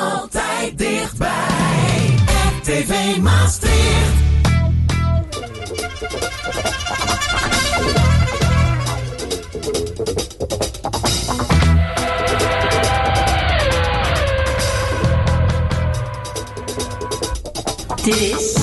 Altijd dichtbij. RTV Maastricht. Dit is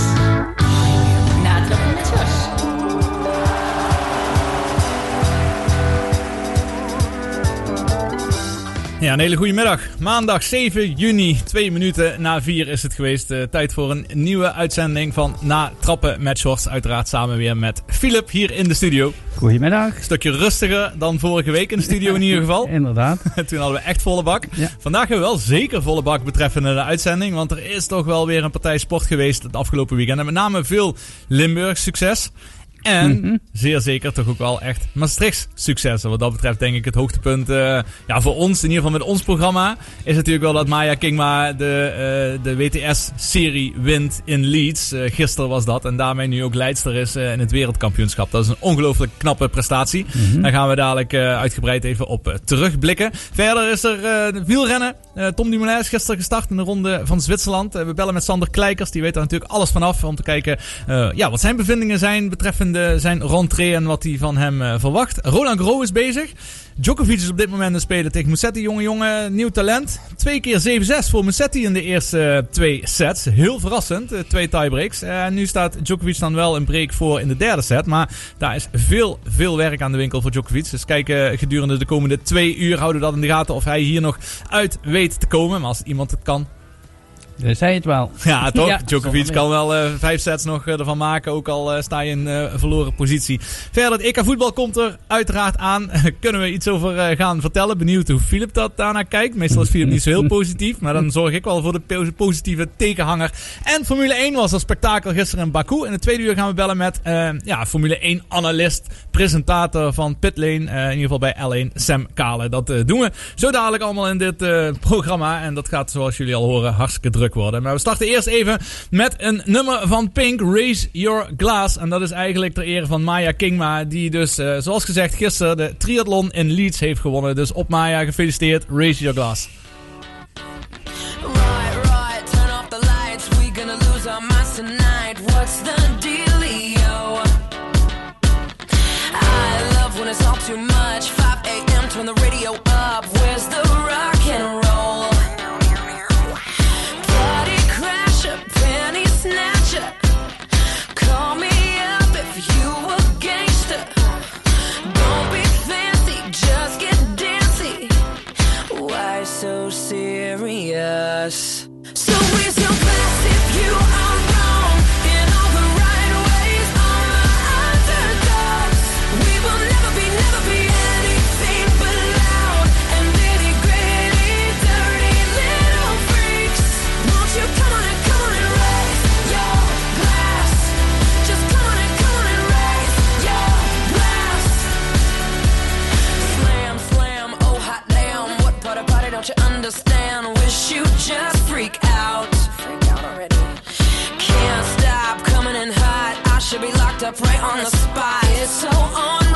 Ja, een hele goede middag. Maandag 7 juni, twee minuten na vier is het geweest. Uh, tijd voor een nieuwe uitzending van Na Trappen met Shorts. Uiteraard samen weer met Philip hier in de studio. Goedemiddag. Een stukje rustiger dan vorige week in de studio in ieder geval. Inderdaad. Toen hadden we echt volle bak. Ja. Vandaag hebben we wel zeker volle bak betreffende de uitzending. Want er is toch wel weer een partij sport geweest het afgelopen weekend. En met name veel Limburg succes. En Mhm. zeer zeker toch ook wel echt Maastrichts successen. Wat dat betreft denk ik het hoogtepunt uh, ja, voor ons, in ieder geval met ons programma, is natuurlijk wel dat Maya Kingma de, uh, de WTS-serie wint in Leeds. Uh, gisteren was dat. En daarmee nu ook leidster is in het wereldkampioenschap. Dat is een ongelooflijk knappe prestatie. Mhm. Daar gaan we dadelijk uitgebreid even op terugblikken. Verder is er wielrennen. Tom Dumoulin is gisteren gestart in de ronde van Zwitserland. we bellen met Sander Kleikers. Die weet daar natuurlijk alles vanaf. Om te kijken ja, wat zijn bevindingen zijn betreffende zijn rentree en wat hij van hem uh, verwacht. Roland Gros is bezig. Djokovic is op dit moment een speler tegen Musetti. Jonge jongen, nieuw talent. Twee keer 7-6 voor Musetti in de eerste uh, twee sets. Heel verrassend, uh, twee tiebreaks. En nu staat Djokovic dan wel een break voor in de derde set. Maar daar is veel, veel werk aan de winkel voor Djokovic. Dus kijken gedurende de komende twee uur houden we dat in de gaten of hij hier nog uit weet te komen. Maar als iemand het kan, uh, zei het wel. Ja, toch? Ja, Djokovic kan wel uh, vijf sets nog uh, ervan maken. Ook al uh, sta je in een verloren positie. Verder, het EK voetbal komt er uiteraard aan. Kunnen we iets over gaan vertellen? Benieuwd hoe Philip dat daarnaar kijkt. Meestal is Philip niet zo heel positief. Maar dan zorg ik wel voor de positieve tegenhanger. En Formule 1 was een spektakel gisteren in Baku. In de tweede uur gaan we bellen met ja, Formule 1 analist, presentator van Pitlane. in ieder geval bij L1, Sam Kale. Dat doen we zo dadelijk allemaal in dit programma. En dat gaat, zoals jullie al horen, hartstikke druk worden. Maar we starten eerst even met een nummer van Pink, Raise Your Glass. En dat is eigenlijk ter ere van Maya Kingma, die dus, uh, zoals gezegd, gisteren de triathlon in Leeds heeft gewonnen. Dus op Maya, gefeliciteerd, Raise Your Glass. Up right on the spot. It's so on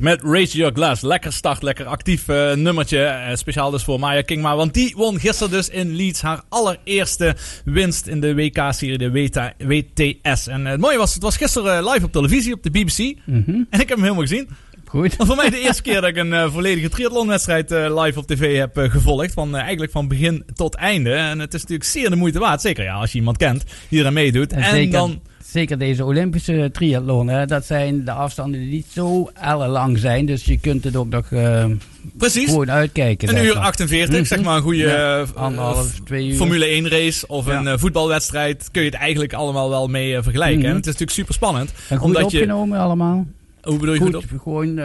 Pink met Raise Your Glass. Lekker start, lekker actief eh, nummertje. Eh, speciaal dus voor Maya Kingma. Want die won gisteren dus in Leeds haar allereerste winst in de WK-serie, de WTA WTS. En eh, het mooie was, het was gisteren live op televisie, op de BBC. Mhm. En ik heb hem helemaal gezien. Goed. Want voor mij de eerste keer dat ik een volledige triathlonwedstrijd live op tv heb gevolgd. Van eigenlijk van begin tot einde. En het is natuurlijk zeer de moeite waard. Zeker ja, als je iemand kent die eraan meedoet. En En, zeker, dan... zeker deze Olympische triathlonen, dat zijn de afstanden die niet zo ellenlang zijn. Dus je kunt het ook nog eh, Precies. gewoon uitkijken. Een uur maar. 48, Mhm. zeg maar een goede Ja, eh, anderhalf, twee uur. Formule 1 race of Ja. een eh, voetbalwedstrijd. Kun je het eigenlijk allemaal wel mee vergelijken. En het is natuurlijk super spannend. En goed omdat je, opgenomen allemaal. hoe bedoel je goed, Goed, op? gewoon...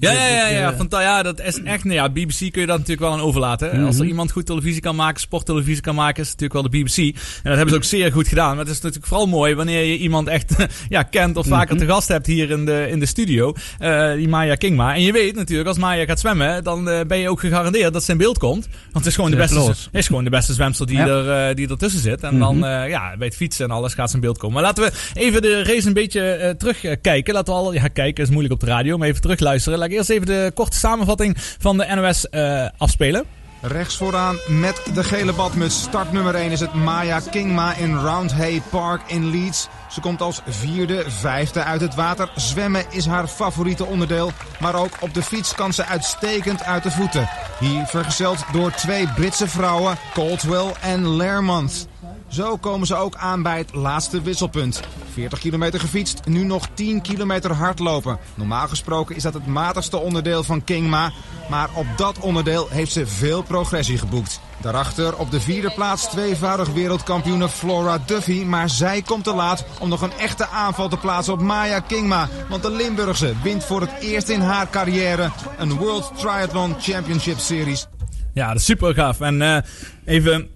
Ja, ja, ja, ja, eh, fanta- ja, dat is echt. Nou ja, BBC kun je dat natuurlijk wel aan overlaten. Als er Mhm. iemand goed televisie kan maken, sporttelevisie kan maken, is het natuurlijk wel de BBC. En dat hebben ze ook zeer goed gedaan. Maar het is natuurlijk vooral mooi wanneer je iemand echt ja, kent of vaker Mhm. te gast hebt hier in de, in de studio. Eh, die Maya Kingma. En je weet natuurlijk, als Maya gaat zwemmen, dan eh, ben je ook gegarandeerd dat ze in beeld komt. Want het is gewoon, de beste, is gewoon de beste zwemster die, Ja. er, eh, die ertussen zit. En dan, eh, ja, bij het fietsen en alles gaat ze in beeld komen. Maar laten we even de race een beetje terugkijken. Laten we al, ja, kijken is moeilijk op de radio, maar even terug luisteren. Laat ik eerst even de korte samenvatting van de NOS eh, afspelen. Rechts vooraan met de gele badmuts. Start nummer 1 is het Maya Kingma in Roundhay Park in Leeds. Ze komt als vierde, vijfde uit het water. Zwemmen is haar favoriete onderdeel. Maar ook op de fiets kan ze uitstekend uit de voeten. Hier vergezeld door twee Britse vrouwen, Caldwell en Lermont. Zo komen ze ook aan bij het laatste wisselpunt. 40 kilometer gefietst, nu nog 10 kilometer hardlopen. Normaal gesproken is dat het matigste onderdeel van Kingma. Maar op dat onderdeel heeft ze veel progressie geboekt. Daarachter op de vierde plaats tweevoudig wereldkampioene Flora Duffy. Maar zij komt te laat om nog een echte aanval te plaatsen op Maya Kingma. Want de Limburgse wint voor het eerst in haar carrière een World Triathlon Championship Series. Ja, dat is super gaaf. En eh, even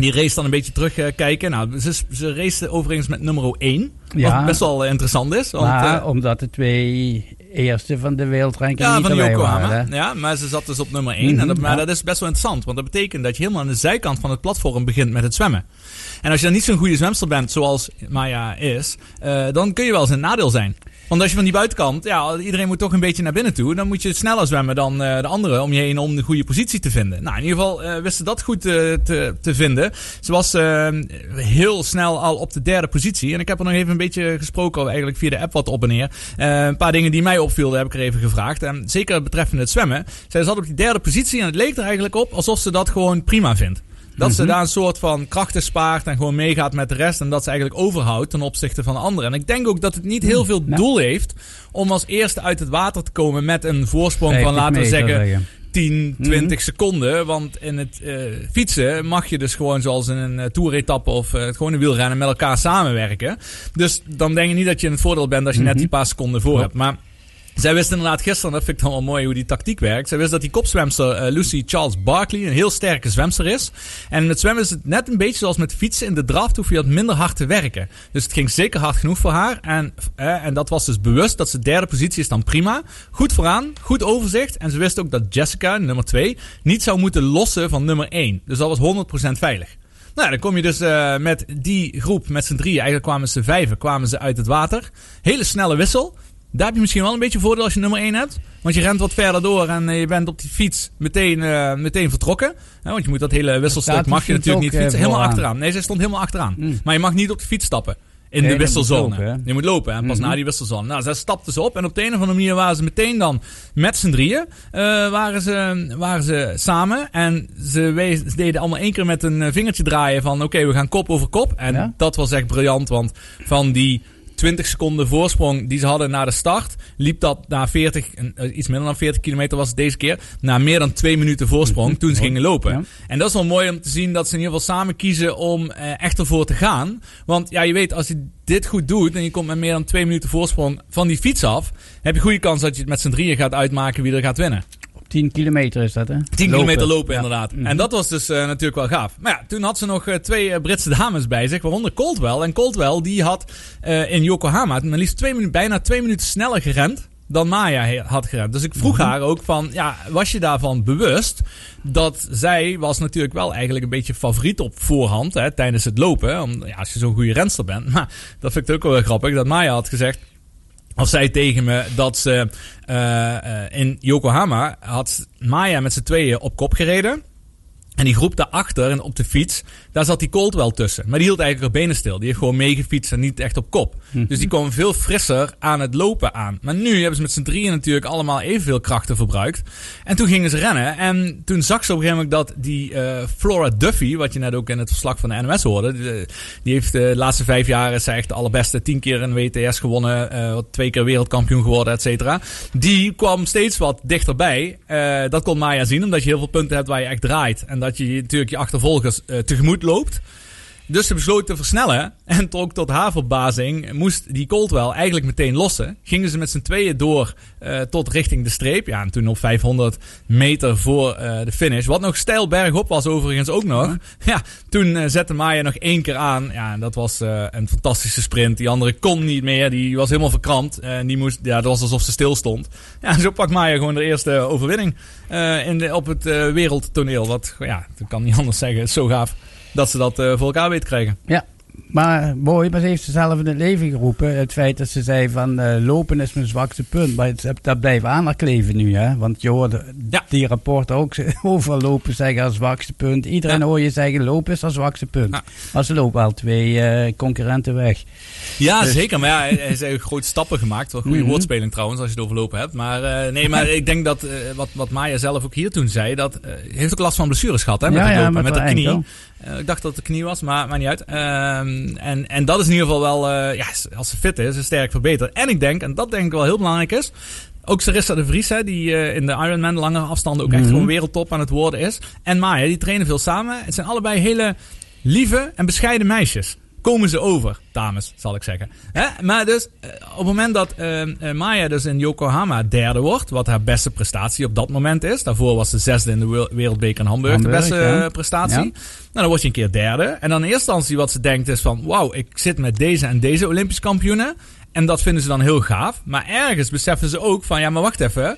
die race dan een beetje terugkijken. nou, ze, ze race overigens met nummer 1. Ja. Wat best wel eh, interessant is. Want, maar eh, omdat de twee eerste van de wereldranking Ja, niet van Yokohama. waren. Ja, maar ze zat dus op nummer 1. Mhm, en dat, maar ja. dat is best wel interessant. Want dat betekent dat je helemaal aan de zijkant van het platform begint met het zwemmen. En als je dan niet zo'n goede zwemster bent, zoals Maya is, eh, dan kun je wel eens een nadeel zijn. Want als je van die buitenkant, ja, iedereen moet toch een beetje naar binnen toe. Dan moet je sneller zwemmen dan eh, de anderen om je heen om de goede positie te vinden. Nou, in ieder geval eh, wist ze dat goed eh, te, te vinden. Ze was heel snel al op de derde positie. En ik heb er nog even een beetje gesproken, eigenlijk via de app wat op en neer. Een paar dingen die mij opvielden heb ik er even gevraagd. En zeker betreffende het zwemmen. Zij zat op die derde positie en het leek er eigenlijk op alsof ze dat gewoon prima vindt. Dat ze daar een soort van krachten spaart en gewoon meegaat met de rest. En dat ze eigenlijk overhoudt ten opzichte van de anderen. En ik denk ook dat het niet heel veel Ja. doel heeft om als eerste uit het water te komen met een voorsprong van, 50 laten we zeggen, zeggen. 10, 20 seconden. Want in het eh, fietsen mag je dus gewoon zoals in een uh, toeretappe of uh, het gewone wielrennen met elkaar samenwerken. Dus dan denk je niet dat je in het voordeel bent als je net die paar seconden voor hebt. Maar zij wist inderdaad gisteren, dat vind ik dan wel mooi hoe die tactiek werkt. Zij wist dat die kopzwemster uh, Lucy Charles Barkley een heel sterke zwemster is. En met zwemmen is het net een beetje zoals met fietsen. In de draft hoef je wat minder hard te werken. Dus het ging zeker hard genoeg voor haar. En, eh, en dat was dus bewust dat ze derde positie is dan prima. Goed vooraan, goed overzicht. En ze wist ook dat Jessica, nummer 2, niet zou moeten lossen van nummer 1. Dus dat was 100% veilig. Nou, dan kom je dus uh, met die groep, met z'n drieën, eigenlijk kwamen ze vijven, kwamen ze uit het water. Hele snelle wissel. Daar heb je misschien wel een beetje voordeel als je nummer 1 hebt. Want je rent wat verder door en uh, je bent op die fiets meteen, uh, meteen vertrokken. Want je moet dat hele wisselstuk mag je natuurlijk niet fietsen. Helemaal achteraan. Nee, ze stond helemaal achteraan. Mm. Maar je mag niet op de fiets stappen. In nee, de wisselzone. Je moet lopen. Je moet lopen en pas mm -hmm. na die wisselzone. Nou, zij stapten ze op en op de een of andere manier waren ze meteen dan met z'n drieën. Uh, waren, ze, waren ze samen en ze, wees, ze, deden allemaal één keer met een vingertje draaien van oké, okay, we gaan kop over kop. En ja? dat was echt briljant, want van die 20 seconden voorsprong die ze hadden na de start, liep dat na 40, iets minder dan 40 kilometer was het deze keer, na meer dan twee minuten voorsprong toen ze gingen lopen. Ja. En dat is wel mooi om te zien dat ze in ieder geval samen kiezen om eh, echt ervoor te gaan. Want ja, je weet, als je dit goed doet en je komt met meer dan twee minuten voorsprong van die fiets af, heb je goede kans dat je het met z'n drieën gaat uitmaken wie er gaat winnen. 10 kilometer is dat, hè? 10 kilometer lopen, inderdaad. Ja. En dat was dus uh, natuurlijk wel gaaf. Maar ja, toen had ze nog uh, twee uh, Britse dames bij zich, waaronder Coldwell. En Coldwell, die had in Yokohama maar liefst twee minuten, bijna twee minuten sneller gerend dan Maya had gerend. Dus ik vroeg mm -hmm. haar ook van, ja, was je daarvan bewust dat zij was natuurlijk wel eigenlijk een beetje favoriet op voorhand hè, tijdens het lopen. Om, ja, als je zo'n goede renster bent. Maar dat vind ik ook wel grappig, dat Maya had gezegd, Of zei tegen me dat ze eh, eh, in Yokohama had Maya met z'n tweeën op kop gereden. En die groep daarachter en op de fiets, daar zat die Colt wel tussen. Maar die hield eigenlijk haar benen stil. Die heeft gewoon meegefietst en niet echt op kop. Dus die kwam veel frisser aan het lopen aan. Maar nu hebben ze met z'n drieën natuurlijk allemaal evenveel krachten verbruikt. En toen gingen ze rennen. En toen zag ze op een gegeven moment dat die eh, Flora Duffy, wat je net ook in het verslag van de NOS hoorde. Die, die heeft eh, de laatste vijf jaar is echt de allerbeste. Tien keer een WTS gewonnen. eh, twee keer wereldkampioen geworden, et cetera. Die kwam steeds wat dichterbij. Eh, dat kon Maya zien, omdat je heel veel punten hebt waar je echt draait. En dat je natuurlijk je achtervolgers eh, tegemoet loopt. Dus ze besloot te versnellen. En ook tot haar verbazing moest die Colt wel eigenlijk meteen lossen. Gingen ze met z'n tweeën door eh, tot richting de streep. Ja, en toen op 500 meter voor eh, de finish. Wat nog steil bergop was overigens ook nog. Ja, toen eh, zette Maya nog één keer aan. Ja, en dat was een fantastische sprint. Die andere kon niet meer. Die was helemaal verkrampt. En die moest, ja, dat was alsof ze stil stond. Ja, zo pakt Maya gewoon de eerste overwinning in op het wereldtoneel. Wat, ja, dat kan niet anders zeggen. Zo gaaf dat ze dat eh, voor elkaar weet krijgen. Ja, maar mooi, maar ze heeft ze zelf in het leven geroepen. Het feit dat ze zei van eh, lopen is mijn zwakste punt. Maar het, dat blijft aan haar kleven nu, hè. Want je hoorde Ja. die rapporten ook over lopen zeggen als zwakste punt. Iedereen Ja. hoor je zeggen lopen is als zwakste punt. Ja. Maar ze lopen al twee eh, concurrenten weg. Ja, Dus- zeker. Maar ja, hij hij heeft grote stappen gemaakt. Wat goede Mhm. woordspeling trouwens, als je het overlopen hebt. Maar eh, nee, maar ik denk dat wat, wat Maya zelf ook hier toen zei, dat heeft ook last van blessures gehad hè, met Ja, lopen, met met, de knie. ik dacht dat het de knie was, maar, maar niet uit. En, en dat is in ieder geval wel, eh, ja, als ze fit is, is sterk verbeterd. En ik denk, en dat denk ik wel heel belangrijk is, ook Sarissa de Vries, hè, die eh, in de Ironman langere afstanden ook echt Mhm. gewoon wereldtop aan het worden is. En Maya, die trainen veel samen. Het zijn allebei hele lieve en bescheiden meisjes. Komen ze over, dames, zal ik zeggen. Hè? Maar dus, eh, op het moment dat eh, eh, Maya dus in Yokohama derde wordt, wat haar beste prestatie op dat moment is. Daarvoor was ze zesde in de wereld- wereldbeker in Hamburg, Hamburg, de beste ja. prestatie. Ja. Nou, dan word je een keer derde. En dan in eerste instantie wat ze denkt is van... Wauw, ik zit met deze en deze Olympisch kampioenen. En dat vinden ze dan heel gaaf. Maar ergens beseffen ze ook van... Ja, maar wacht even.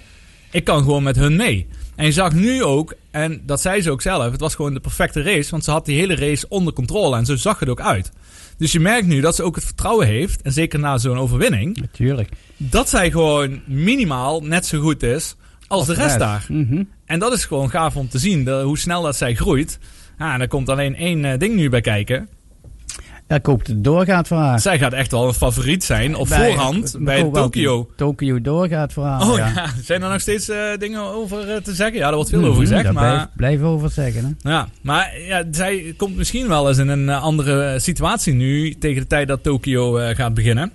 Ik kan gewoon met hun mee. En je zag nu ook, en dat zei ze ook zelf... Het was gewoon de perfecte race. Want ze had die hele race onder controle. En zo zag het ook uit. Dus je merkt nu dat ze ook het vertrouwen heeft. En zeker na zo'n overwinning. Natuurlijk. Dat zij gewoon minimaal net zo goed is als de rest daar. Mhm. En dat is gewoon gaaf om te zien, de, hoe snel dat zij groeit. Ja, en er komt alleen één eh, ding nu bij kijken. Ja, ik hoop dat het doorgaat voor haar. Zij gaat echt wel een favoriet zijn op Bij- voorhand ik bij Tokio. Tokio doorgaat voor haar. Oh ja. ja. zijn er nog steeds eh, dingen over eh, te zeggen? Ja, er wordt veel Mhm, over gezegd. Daar Maar, blijf, blijf over zeggen. Hè? ja, maar ja, zij komt misschien wel eens in een eh, andere situatie nu, tegen de tijd dat Tokio gaat beginnen.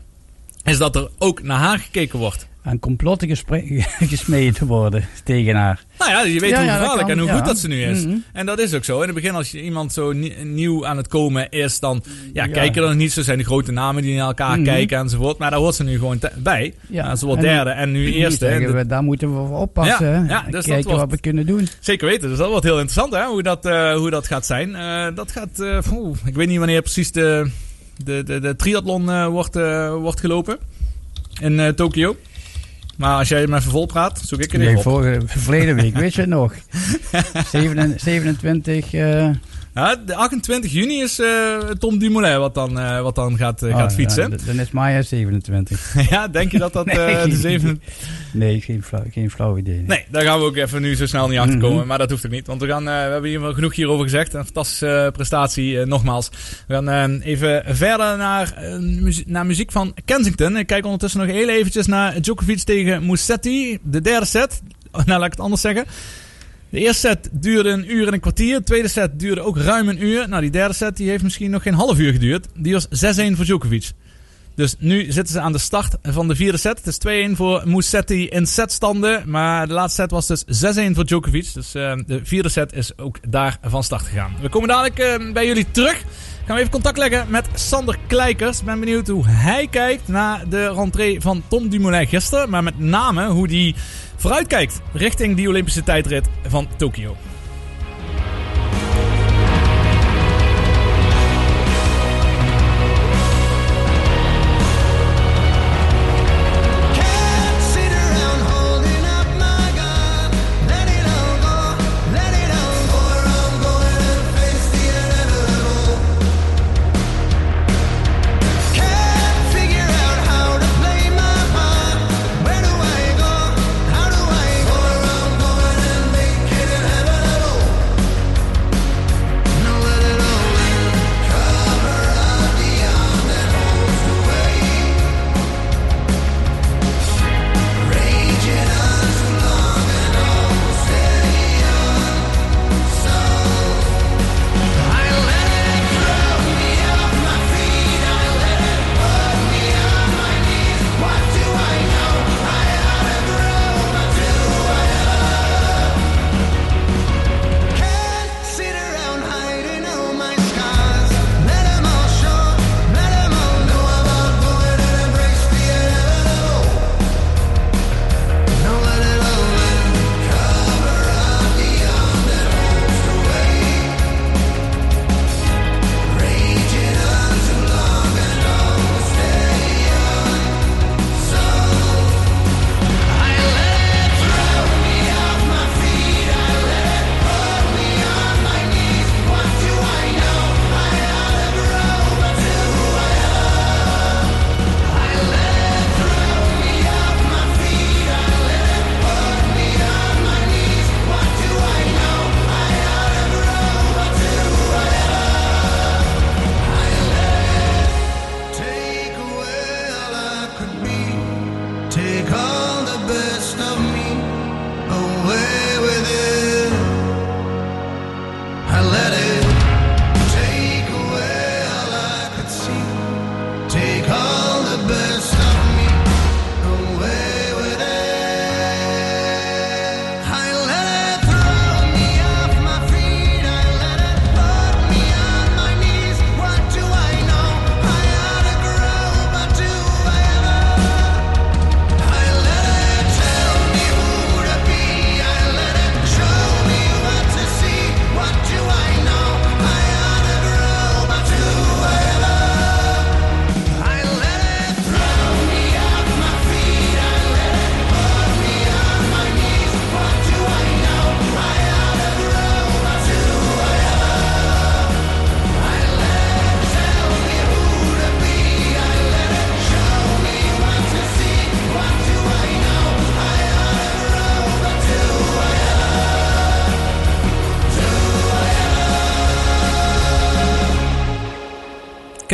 Is dat er ook naar haar gekeken wordt. Aan complotten gesmeden worden tegen haar. Nou ja, je weet Ja, hoe gevaarlijk en hoe ja. goed dat ze nu is. Mhm. En dat is ook zo. In het begin, als je iemand zo nie- nieuw aan het komen is, dan ja, Ja. kijken er nog niet. Zo zijn de grote namen die naar elkaar Mhm. kijken enzovoort. Maar daar hoort ze nu gewoon te- bij. Ja. Ze wordt En- derde en nu eerste. En we, daar moeten we voor oppassen. Ja, dus kijken wordt- wat we kunnen doen. Zeker weten. Dus dat wordt heel interessant hè, hoe, dat, eh, hoe dat gaat zijn. Eh, dat gaat, eh, ik weet niet wanneer precies de, de, de, de triathlon eh, wordt, wordt gelopen. In eh, Tokio. Maar als jij me even vol praat, zoek ik Nee, even op. vorige, verleden week, weet je het nog? 27, 27 eh, Ja, de 28 juni is eh, Tom Dumoulin wat dan, eh, wat dan gaat, eh, oh, gaat ja, fietsen. d- dan is Maya 27. Ja, denk je dat dat Nee. de zeven... Nee, geen flauw, geen flauw idee. Nee, daar gaan we ook even nu zo snel niet achter komen. Mhm. Maar dat hoeft ook niet. Want we, gaan, we hebben hier wel genoeg hierover gezegd. Een fantastische prestatie, nogmaals. We gaan even verder naar, eh, muzie- naar muziek van Kensington. Ik kijk ondertussen nog heel eventjes naar Djokovic tegen Musetti. De derde set. Oh, nou, laat ik het anders zeggen. De eerste set duurde een uur en een kwartier. De tweede set duurde ook ruim een uur. Nou, die derde set die heeft misschien nog geen half uur geduurd. Die was 6-1 voor Djokovic. Dus nu zitten ze aan de start van de vierde set. Het is 2-1 voor Musetti in setstanden. Maar de laatste set was dus 6-1 voor Djokovic. Dus eh, de vierde set is ook daar van start gegaan. We komen dadelijk eh, bij jullie terug. Gaan we even contact leggen met Sander Kleikers. Ik ben benieuwd hoe hij kijkt naar de rentree van Tom Dumoulin gisteren. Maar met name hoe hij vooruitkijkt richting die Olympische tijdrit van Tokio.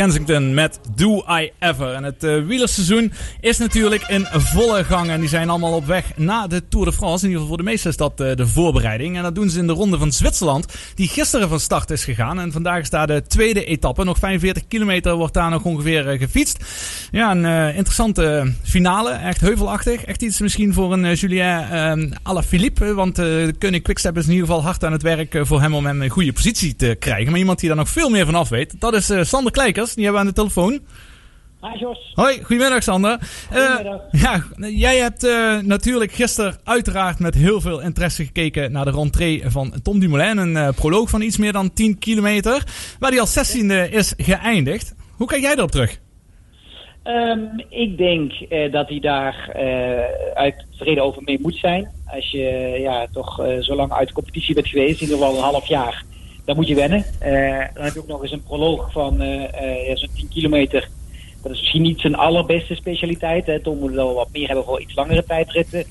Kensington met Do I Ever. En het uh, wielerseizoen is natuurlijk in volle gang. En die zijn allemaal op weg naar de Tour de France. In ieder geval voor de meesten is dat uh, de voorbereiding. En dat doen ze in de ronde van Zwitserland. Die gisteren van start is gegaan. En vandaag is daar de tweede etappe. Nog 45 kilometer wordt daar nog ongeveer uh, gefietst. Ja, een interessante finale. Echt heuvelachtig. Echt iets misschien voor een Julien Alaphilippe. Want de Koning Quickstep is in ieder geval hard aan het werk voor hem om hem een goede positie te krijgen. Maar iemand die daar nog veel meer van af weet. Dat is Sander Kleikers. Die hebben we aan de telefoon. Hi Jos. Hoi, goedemiddag Sander. Goedemiddag. Uh, ja, jij hebt uh, natuurlijk gisteren uiteraard met heel veel interesse gekeken naar de rentree van Tom Dumoulin. Een uh, proloog van iets meer dan 10 kilometer, waar hij als 16e is geëindigd. Hoe kijk jij erop terug? Um, ik denk dat hij daar uit tevreden over mee moet zijn. Als je ja, toch zo lang uit de competitie bent geweest, in ieder geval een half jaar, dan moet je wennen. dan heb je ook nog eens een proloog van zo'n 10 kilometer. Dat is misschien niet zijn allerbeste specialiteit. Hè. Tom moet wel wat meer hebben voor iets langere tijdritten.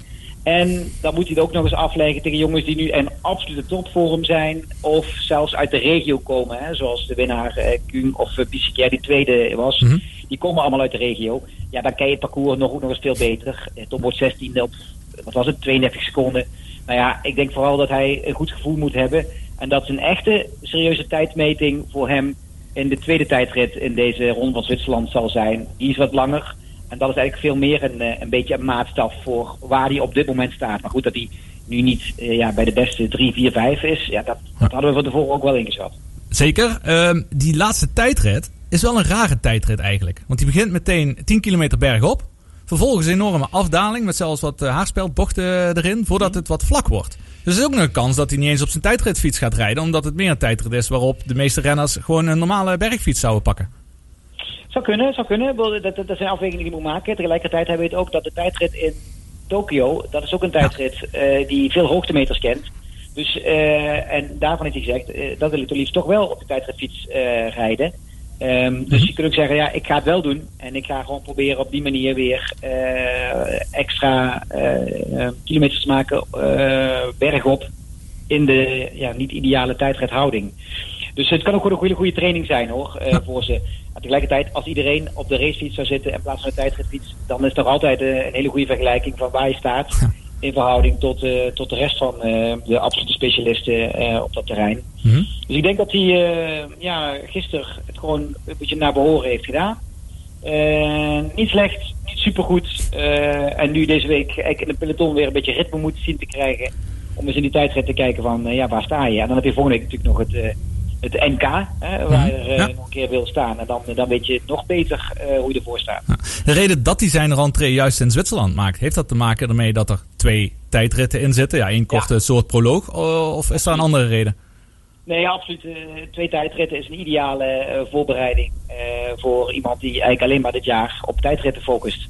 En dan moet hij het ook nog eens afleggen tegen jongens die nu een absolute topvorm zijn. Of zelfs uit de regio komen. Hè, zoals de winnaar eh, Kuhn of uh, die tweede was. Mhm. Die komen allemaal uit de regio. Ja, dan ken je het parcours nog, ook nog eens veel beter. Eh, Tom wordt 16e op, wat was het, 32 seconden. Nou ja, ik denk vooral dat hij een goed gevoel moet hebben. En dat zijn echte serieuze tijdmeting voor hem in de tweede tijdrit in deze ronde van Zwitserland zal zijn. Die is wat langer. En dat is eigenlijk veel meer een, een beetje een maatstaf voor waar hij op dit moment staat. Maar goed, dat hij nu niet uh, ja, bij de beste 3, 4, 5 is, ja, dat, dat hadden we van tevoren ook wel ingeschat. Zeker. Uh, die laatste tijdrit is wel een rare tijdrit eigenlijk. Want die begint meteen 10 kilometer bergop. Vervolgens een enorme afdaling met zelfs wat uh, haarspeldbochten erin, voordat het wat vlak wordt. Dus er is ook nog een kans dat hij niet eens op zijn tijdritfiets gaat rijden, omdat het meer een tijdrit is waarop de meeste renners gewoon een normale bergfiets zouden pakken. Zou kunnen, zou kunnen. Dat, dat, dat zijn afwegingen die je moet maken. Tegelijkertijd hebben we het ook dat de tijdrit in Tokio, dat is ook een tijdrit uh, die veel hoogtemeters kent. Dus, uh, en daarvan heeft hij gezegd, uh, dat wil ik toch liefst toch wel op de tijdritfiets rijden. Um, dus je kunt ook zeggen, ja, ik ga het wel doen. En ik ga gewoon proberen op die manier weer uh, extra uh, kilometers te maken bergop in de ja, niet ideale tijdrithouding. Dus het kan ook gewoon een goede, goede training zijn hoor, voor ze. Maar tegelijkertijd, als iedereen op de racefiets zou zitten in plaats van de tijdritfiets, dan is er altijd een hele goede vergelijking van waar je staat in verhouding tot, uh, tot de rest van uh, de absolute specialisten uh, op dat terrein. Mm -hmm. Dus ik denk dat hij ja, gisteren het gewoon een beetje naar behoren heeft gedaan. niet slecht, niet supergoed. en nu deze week in de peloton weer een beetje ritme moet zien te krijgen. Om eens in die tijdrit te kijken van ja, waar sta je? En dan heb je volgende week natuurlijk nog het, het NK, hè, waar je er, ja. nog een keer wil staan. En dan, dan weet je nog beter hoe je ervoor staat. Ja. De reden dat hij zijn rentree juist in Zwitserland maakt, heeft dat te maken ermee dat er twee tijdritten in zitten? Ja, één korte ja. soort proloog, of is daar een andere reden? Nee, absoluut. Uh, twee tijdritten is een ideale uh, voorbereiding voor iemand die eigenlijk alleen maar dit jaar op tijdritten focust.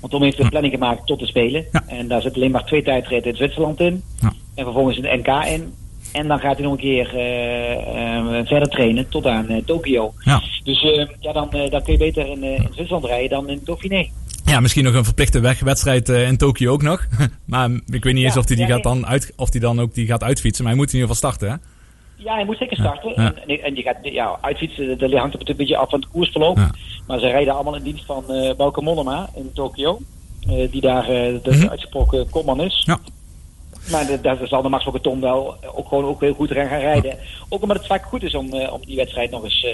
Want Tom heeft een planning gemaakt tot te spelen. En daar zitten alleen maar twee tijdritten in Zwitserland in. En vervolgens een NK in. En dan gaat hij nog een keer verder trainen tot aan Tokio. Ja. Dus ja, dan, dan kun je beter in, in Zwitserland rijden dan in Dauphiné. Ja, misschien nog een verplichte wegwedstrijd in Tokio ook nog. maar ik weet niet eens Ja, of hij die, ja, gaat dan uit, of die dan ook die gaat uitfietsen. Maar hij moet in ieder geval starten, hè? Ja, hij moet zeker starten. Ja. En, en je gaat ja, uitfietsen, dat hangt er een beetje af van het koersverloop. Maar ze rijden allemaal in dienst van uh, Bauke Mollema in Tokio. Uh, die daar uh, de Mhm. uitgesproken kopman is. Ja. Maar daar zal de Max Tom wel ook gewoon ook heel goed gaan gaan rijden. Ook omdat het vaak goed is om, eh, om die wedstrijd nog eens eh,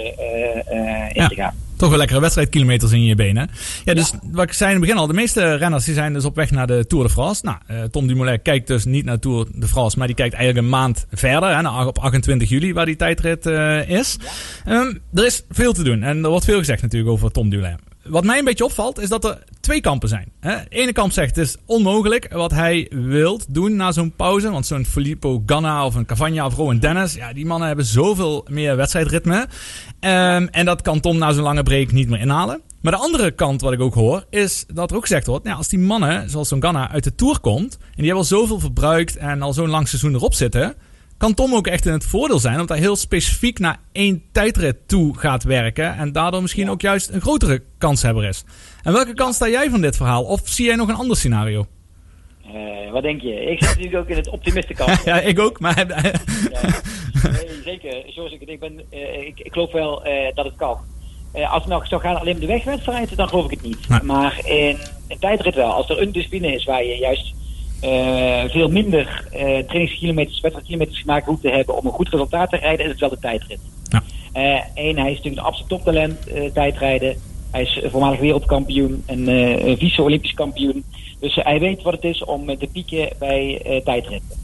eh, in Ja. te gaan. Toch wel lekkere wedstrijdkilometers in je benen. Ja, dus wat ik zei in het begin al, de meeste renners die zijn dus op weg naar de Tour de France. Nou, eh, Tom Dumoulin kijkt dus niet naar Tour de France, maar die kijkt eigenlijk een maand verder, hè, naar, op 28 juli, waar die tijdrit eh, is. Ehm, er is veel te doen en er wordt veel gezegd natuurlijk over Tom Dumoulin. Wat mij een beetje opvalt, is dat er twee kampen zijn. Hè? De ene kamp zegt het is onmogelijk wat hij wilt doen na zo'n pauze. Want zo'n Filippo Ganna of een Cavagna of Rowan Dennis, ja, die mannen hebben zoveel meer wedstrijdritme. Ehm, en dat kan Tom na zo'n lange break niet meer inhalen. Maar de andere kant wat ik ook hoor, is dat er ook gezegd wordt, nou, als die mannen, zoals zo'n Ganna, uit de Tour komt, en die hebben al zoveel verbruikt en al zo'n lang seizoen erop zitten, kan Tom ook echt in het voordeel zijn, omdat hij heel specifiek naar één tijdrit toe gaat werken en daardoor misschien ook juist een grotere kanshebber is. En welke kant sta jij van dit verhaal? Of zie jij nog een ander scenario? Eh, wat denk je? Ik zit natuurlijk ook in het optimistenkant. ja, ik ook, maar... Ja. Nee, zeker. Zoals ik, ik, ben, eh, ik, ik geloof wel eh, dat het kan. Als het nou zou gaan alleen om de wegwedstrijd, dan geloof ik het niet. Nee. Maar in een tijdrit wel. Als er een discipline is waar je juist eh, veel minder eh trainingskilometers, wedstrijdkilometers gemaakt hoeft te hebben om een goed resultaat te rijden, is het wel de tijdrit. Ja. Eén, hij is natuurlijk een absoluut toptalent eh, tijdrijden. Hij is eh, voormalig wereldkampioen en eh, vice-Olympisch kampioen. Dus eh, hij weet wat het is om eh, te pieken bij eh tijdritten.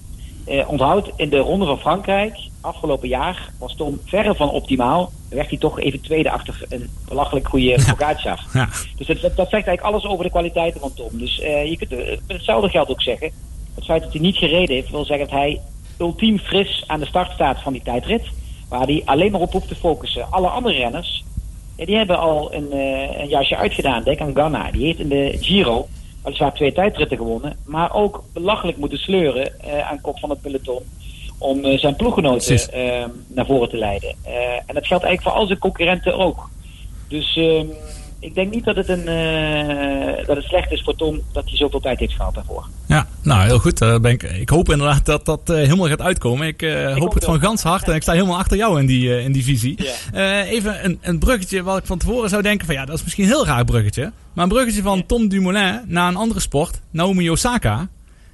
Eh, onthoud, in de Ronde van Frankrijk, afgelopen jaar, was Tom verre van optimaal. Werd hij toch even tweede achter een belachelijk goede Pogacar. Ja. Dus dat, dat, dat zegt eigenlijk alles over de kwaliteiten van Tom. Dus eh, je kunt eh, met hetzelfde geldt ook zeggen. Het feit dat hij niet gereden heeft, wil zeggen dat hij ultiem fris aan de start staat van die tijdrit. Waar hij alleen maar op hoeft te focussen. Alle andere renners, die hebben al een, een jasje uitgedaan. Denk aan Ganna. Die heeft in de Giro weliswaar twee tijdritten gewonnen. Maar ook belachelijk moeten sleuren eh, aan kop van het peloton. Om eh, zijn ploeggenoten Precies. eh, naar voren te leiden. Eh, en dat geldt eigenlijk voor al zijn concurrenten ook. Dus ehm, ik denk niet dat het, een, eh, dat het slecht is voor Tom dat hij zoveel tijd heeft gehad daarvoor. Ja, nou heel goed. Eh, ben ik, ik hoop inderdaad dat dat eh, helemaal gaat uitkomen. Ik hoop het van gans hart en ik sta helemaal achter jou in die, in die visie. Even een, een bruggetje wat ik van tevoren zou denken van ja, dat is misschien een heel raar bruggetje. Maar een bruggetje van Tom Dumoulin naar een andere sport, Naomi Osaka.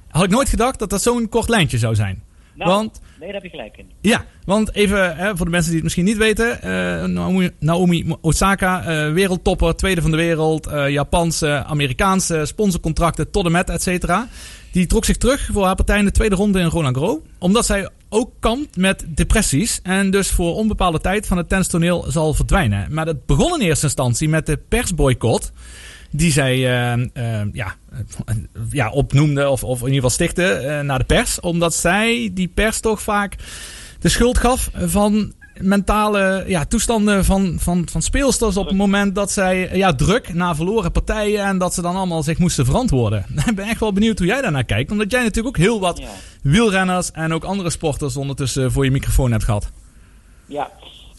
Had ik nooit gedacht dat dat zo'n kort lijntje zou zijn. Nou, Want nee, daar heb je gelijk in. ja, want even hè, voor de mensen die het misschien niet weten. eh, Naomi, Naomi Osaka, eh, wereldtopper, tweede van de wereld. eh, Japanse, Amerikaanse sponsorcontracten tot en met, et cetera. Die trok zich terug voor haar partij in de tweede ronde in Roland Garros. Omdat zij ook kampt met depressies. En dus voor onbepaalde tijd van het tennistoneel zal verdwijnen. Maar dat begon in eerste instantie met de persboycott die zij eh, eh, ja, eh, ja, opnoemde of, of in ieder geval stichtte eh, naar de pers. Omdat zij die pers toch vaak de schuld gaf van mentale ja, toestanden van, van, van speelsters op het moment dat zij eh, ja, druk na verloren partijen en dat ze dan allemaal zich moesten verantwoorden. Ik ben echt wel benieuwd hoe jij daarnaar kijkt. Omdat jij natuurlijk ook heel wat Ja. wielrenners en ook andere sporters ondertussen voor je microfoon hebt gehad. Ja,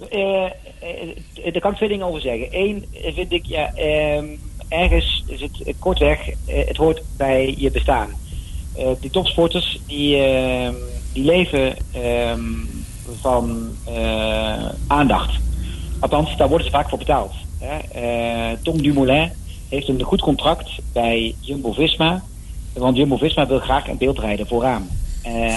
eh, daar kan ik twee dingen over zeggen. Eén vind ik, ja, ehm, ergens is het eh, kortweg, eh, het hoort bij je bestaan. Eh, die topsporters die, ehm, die leven ehm, van aandacht. Althans, daar worden ze vaak voor betaald. Hè. Tom Dumoulin heeft een goed contract bij Jumbo-Visma. Want Jumbo-Visma wil graag in beeld rijden vooraan.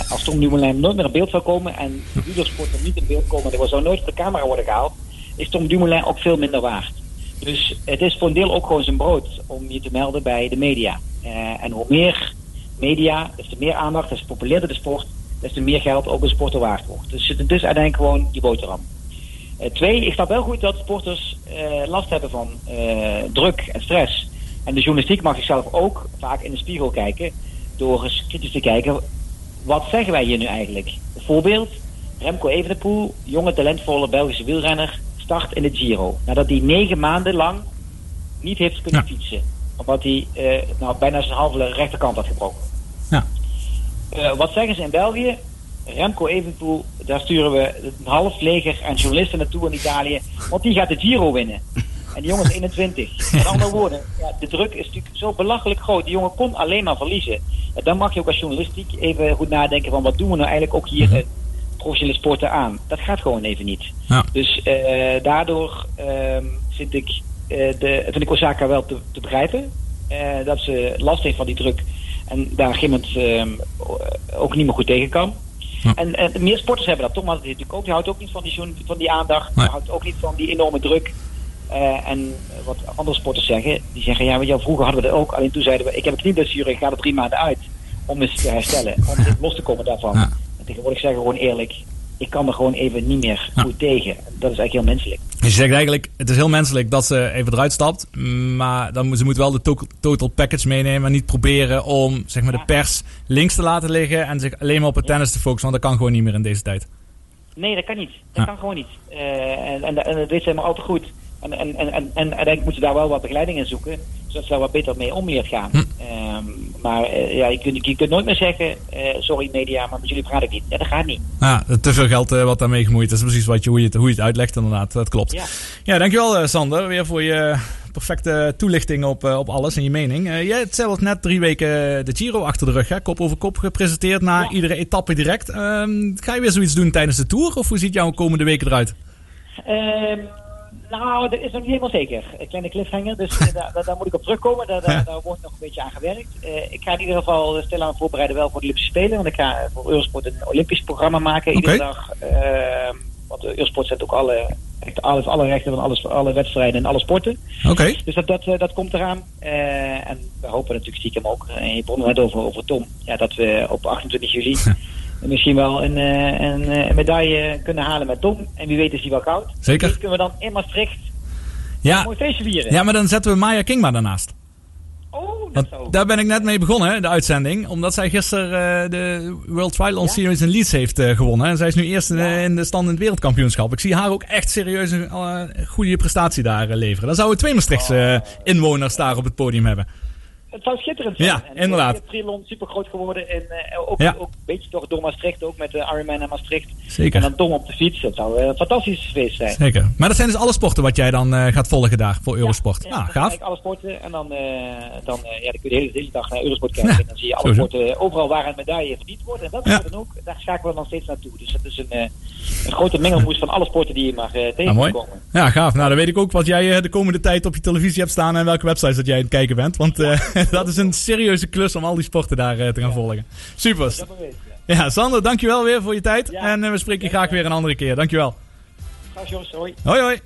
Als Tom Dumoulin nooit meer in beeld zou komen en de er niet in beeld komen, er zou nooit op de camera worden gehaald, is Tom Dumoulin ook veel minder waard. Dus het is voor een deel ook gewoon zijn brood om je te melden bij de media. Eh, en hoe meer media, des te meer aandacht, des te populairder de sport, des te meer geld ook een sporter waard wordt. Dus het is uiteindelijk gewoon die boterham. Eh, twee, ik snap wel goed dat sporters eh, last hebben van druk en stress. En de journalistiek mag zichzelf ook vaak in de spiegel kijken door eens kritisch te kijken, wat zeggen wij hier nu eigenlijk? Bijvoorbeeld, Remco Evenepoel, jonge talentvolle Belgische wielrenner, start in de Giro. Nadat hij negen maanden lang niet heeft kunnen Ja. fietsen. Omdat hij eh, nou, bijna zijn halve rechterkant had gebroken. Ja. Eh, wat zeggen ze in België? Remco Evenepoel, daar sturen we een half leger en journalisten naartoe in Italië. Want die gaat de Giro winnen. En die jongen is 21. Met andere woorden, ja, de druk is natuurlijk zo belachelijk groot. Die jongen kon alleen maar verliezen. En dan mag je ook als journalistiek even goed nadenken van wat doen we nou eigenlijk ook hier eh, professionele sporten aan. Dat gaat gewoon even niet. Ja. Dus eh, daardoor ehm, vind, ik, eh, de, vind ik Osaka wel te, te begrijpen. eh, dat ze last heeft van die druk. En daar op een gegeven moment ehm, ook niet meer goed tegen kan. Ja. En, en meer sporters hebben dat. Thomas die natuurlijk ook. Die houdt ook niet van die, van die aandacht. Nee. Die houdt ook niet van die enorme druk. En wat andere sporters zeggen, die zeggen ja, je, wel, vroeger hadden we dat ook. Alleen toen zeiden we, ik heb een knieblessure, ik ga er drie maanden uit om eens te herstellen, om los te komen daarvan. Ja. En tegenwoordig zeggen gewoon eerlijk, ik kan er gewoon even niet meer goed tegen. En Dat is eigenlijk heel menselijk. Dus je zegt eigenlijk, het is heel menselijk dat ze even eruit stapt. Maar dan moet, ze moet wel de to- total package meenemen. En niet proberen om zeg maar, de pers links te laten liggen. En zich alleen maar op het tennis te focussen. Want dat kan gewoon niet meer in deze tijd. Nee, dat kan niet. Dat Ja. kan gewoon niet. Eh, en, en, en dat weet ze maar altijd goed. En, en, en, en, en uiteindelijk moeten ze daar wel wat begeleiding in zoeken, zodat ze daar wat beter mee om leert gaan. Hm. Ehm, maar eh, ja, je, kunt, je kunt nooit meer zeggen, eh, sorry media, maar met jullie praat ik niet. Ja, dat gaat niet. Ja, te veel geld eh, wat daarmee gemoeid is. Precies wat je, hoe, je het, hoe je het uitlegt inderdaad. Dat klopt. Ja. Ja, dankjewel Sander. Weer voor je perfecte toelichting op, op alles en je mening. Eh, jij hebt zelfs net drie weken de Giro achter de rug. Hè? Kop over kop gepresenteerd na Ja. iedere etappe direct. Ehm, ga je weer zoiets doen tijdens de Tour? Of hoe ziet jouw komende weken eruit? Ehm, Nou, dat is nog niet helemaal zeker. Een kleine cliffhanger, dus eh, daar, daar, daar moet ik op terugkomen. Daar, daar, daar wordt nog een beetje aan gewerkt. Eh, ik ga in ieder geval stilaan voorbereiden wel voor de Olympische Spelen. Want ik ga voor Eurosport een Olympisch programma maken iedere dag. Eh, want Eurosport zet ook alle, echt alles, alle rechten van alles, alle wedstrijden en alle sporten. Oké. Dus dat, dat, eh, dat komt eraan. Eh, en we hopen natuurlijk stiekem ook, eh, en je begon net over, over Tom, ja, dat we op 28 juli misschien wel een, eh, een, eh, een medaille kunnen halen met Tom. En wie weet is die wel koud. Zeker. Dus kunnen we dan in Maastricht een Ja. mooi feestje vieren. ja, maar dan zetten we Maya Kingma daarnaast. Oh, dat zou... daar ben ik net mee begonnen, hè, de uitzending. Omdat zij gisteren eh, de World Triathlon Ja? Series in Leeds heeft gewonnen. En zij is nu eerst in, de- in de stand in het wereldkampioenschap. Ik zie haar ook echt serieus een goede prestatie daar leveren. Dan zouden we twee Maastrichtse eh, inwoners daar op het podium hebben. Het zou schitterend zijn. Ja, En inderdaad. Het triathlon super groot geworden. En eh, ook, Ja. ook een beetje toch door Maastricht, ook met de Ironman en Maastricht. Zeker. En dan Tom op de fiets. Dat zou eh, een fantastisch feest zijn. Zeker. Maar dat zijn dus alle sporten wat jij dan eh, gaat volgen daar voor Eurosport. Ja, ah, dan gaaf. alle sporten en dan, eh, dan, eh, ja, dan kun je de hele, de hele dag naar Eurosport kijken. Ja, en dan zie je alle sowieso. sporten overal waar een medaille verdiend wordt. En dat Ja. is dan ook, daar schakelen we dan steeds naartoe. Dus dat is een, eh, een grote mengelmoes van alle sporten die je mag eh Ah, tegen mooi. komen. Ja, gaaf. Nou, dan weet ik ook wat jij eh, de komende tijd op je televisie hebt staan en welke websites dat jij aan het kijken bent. Want eh, dat is een serieuze klus om al die sporten daar eh, te gaan volgen. Super. Weten. Ja. Ja, Sander, dankjewel weer voor je tijd. Ja. En eh, we spreken je graag weer een andere keer. Dankjewel. Graag Jos, hoi. Hoi, hoi.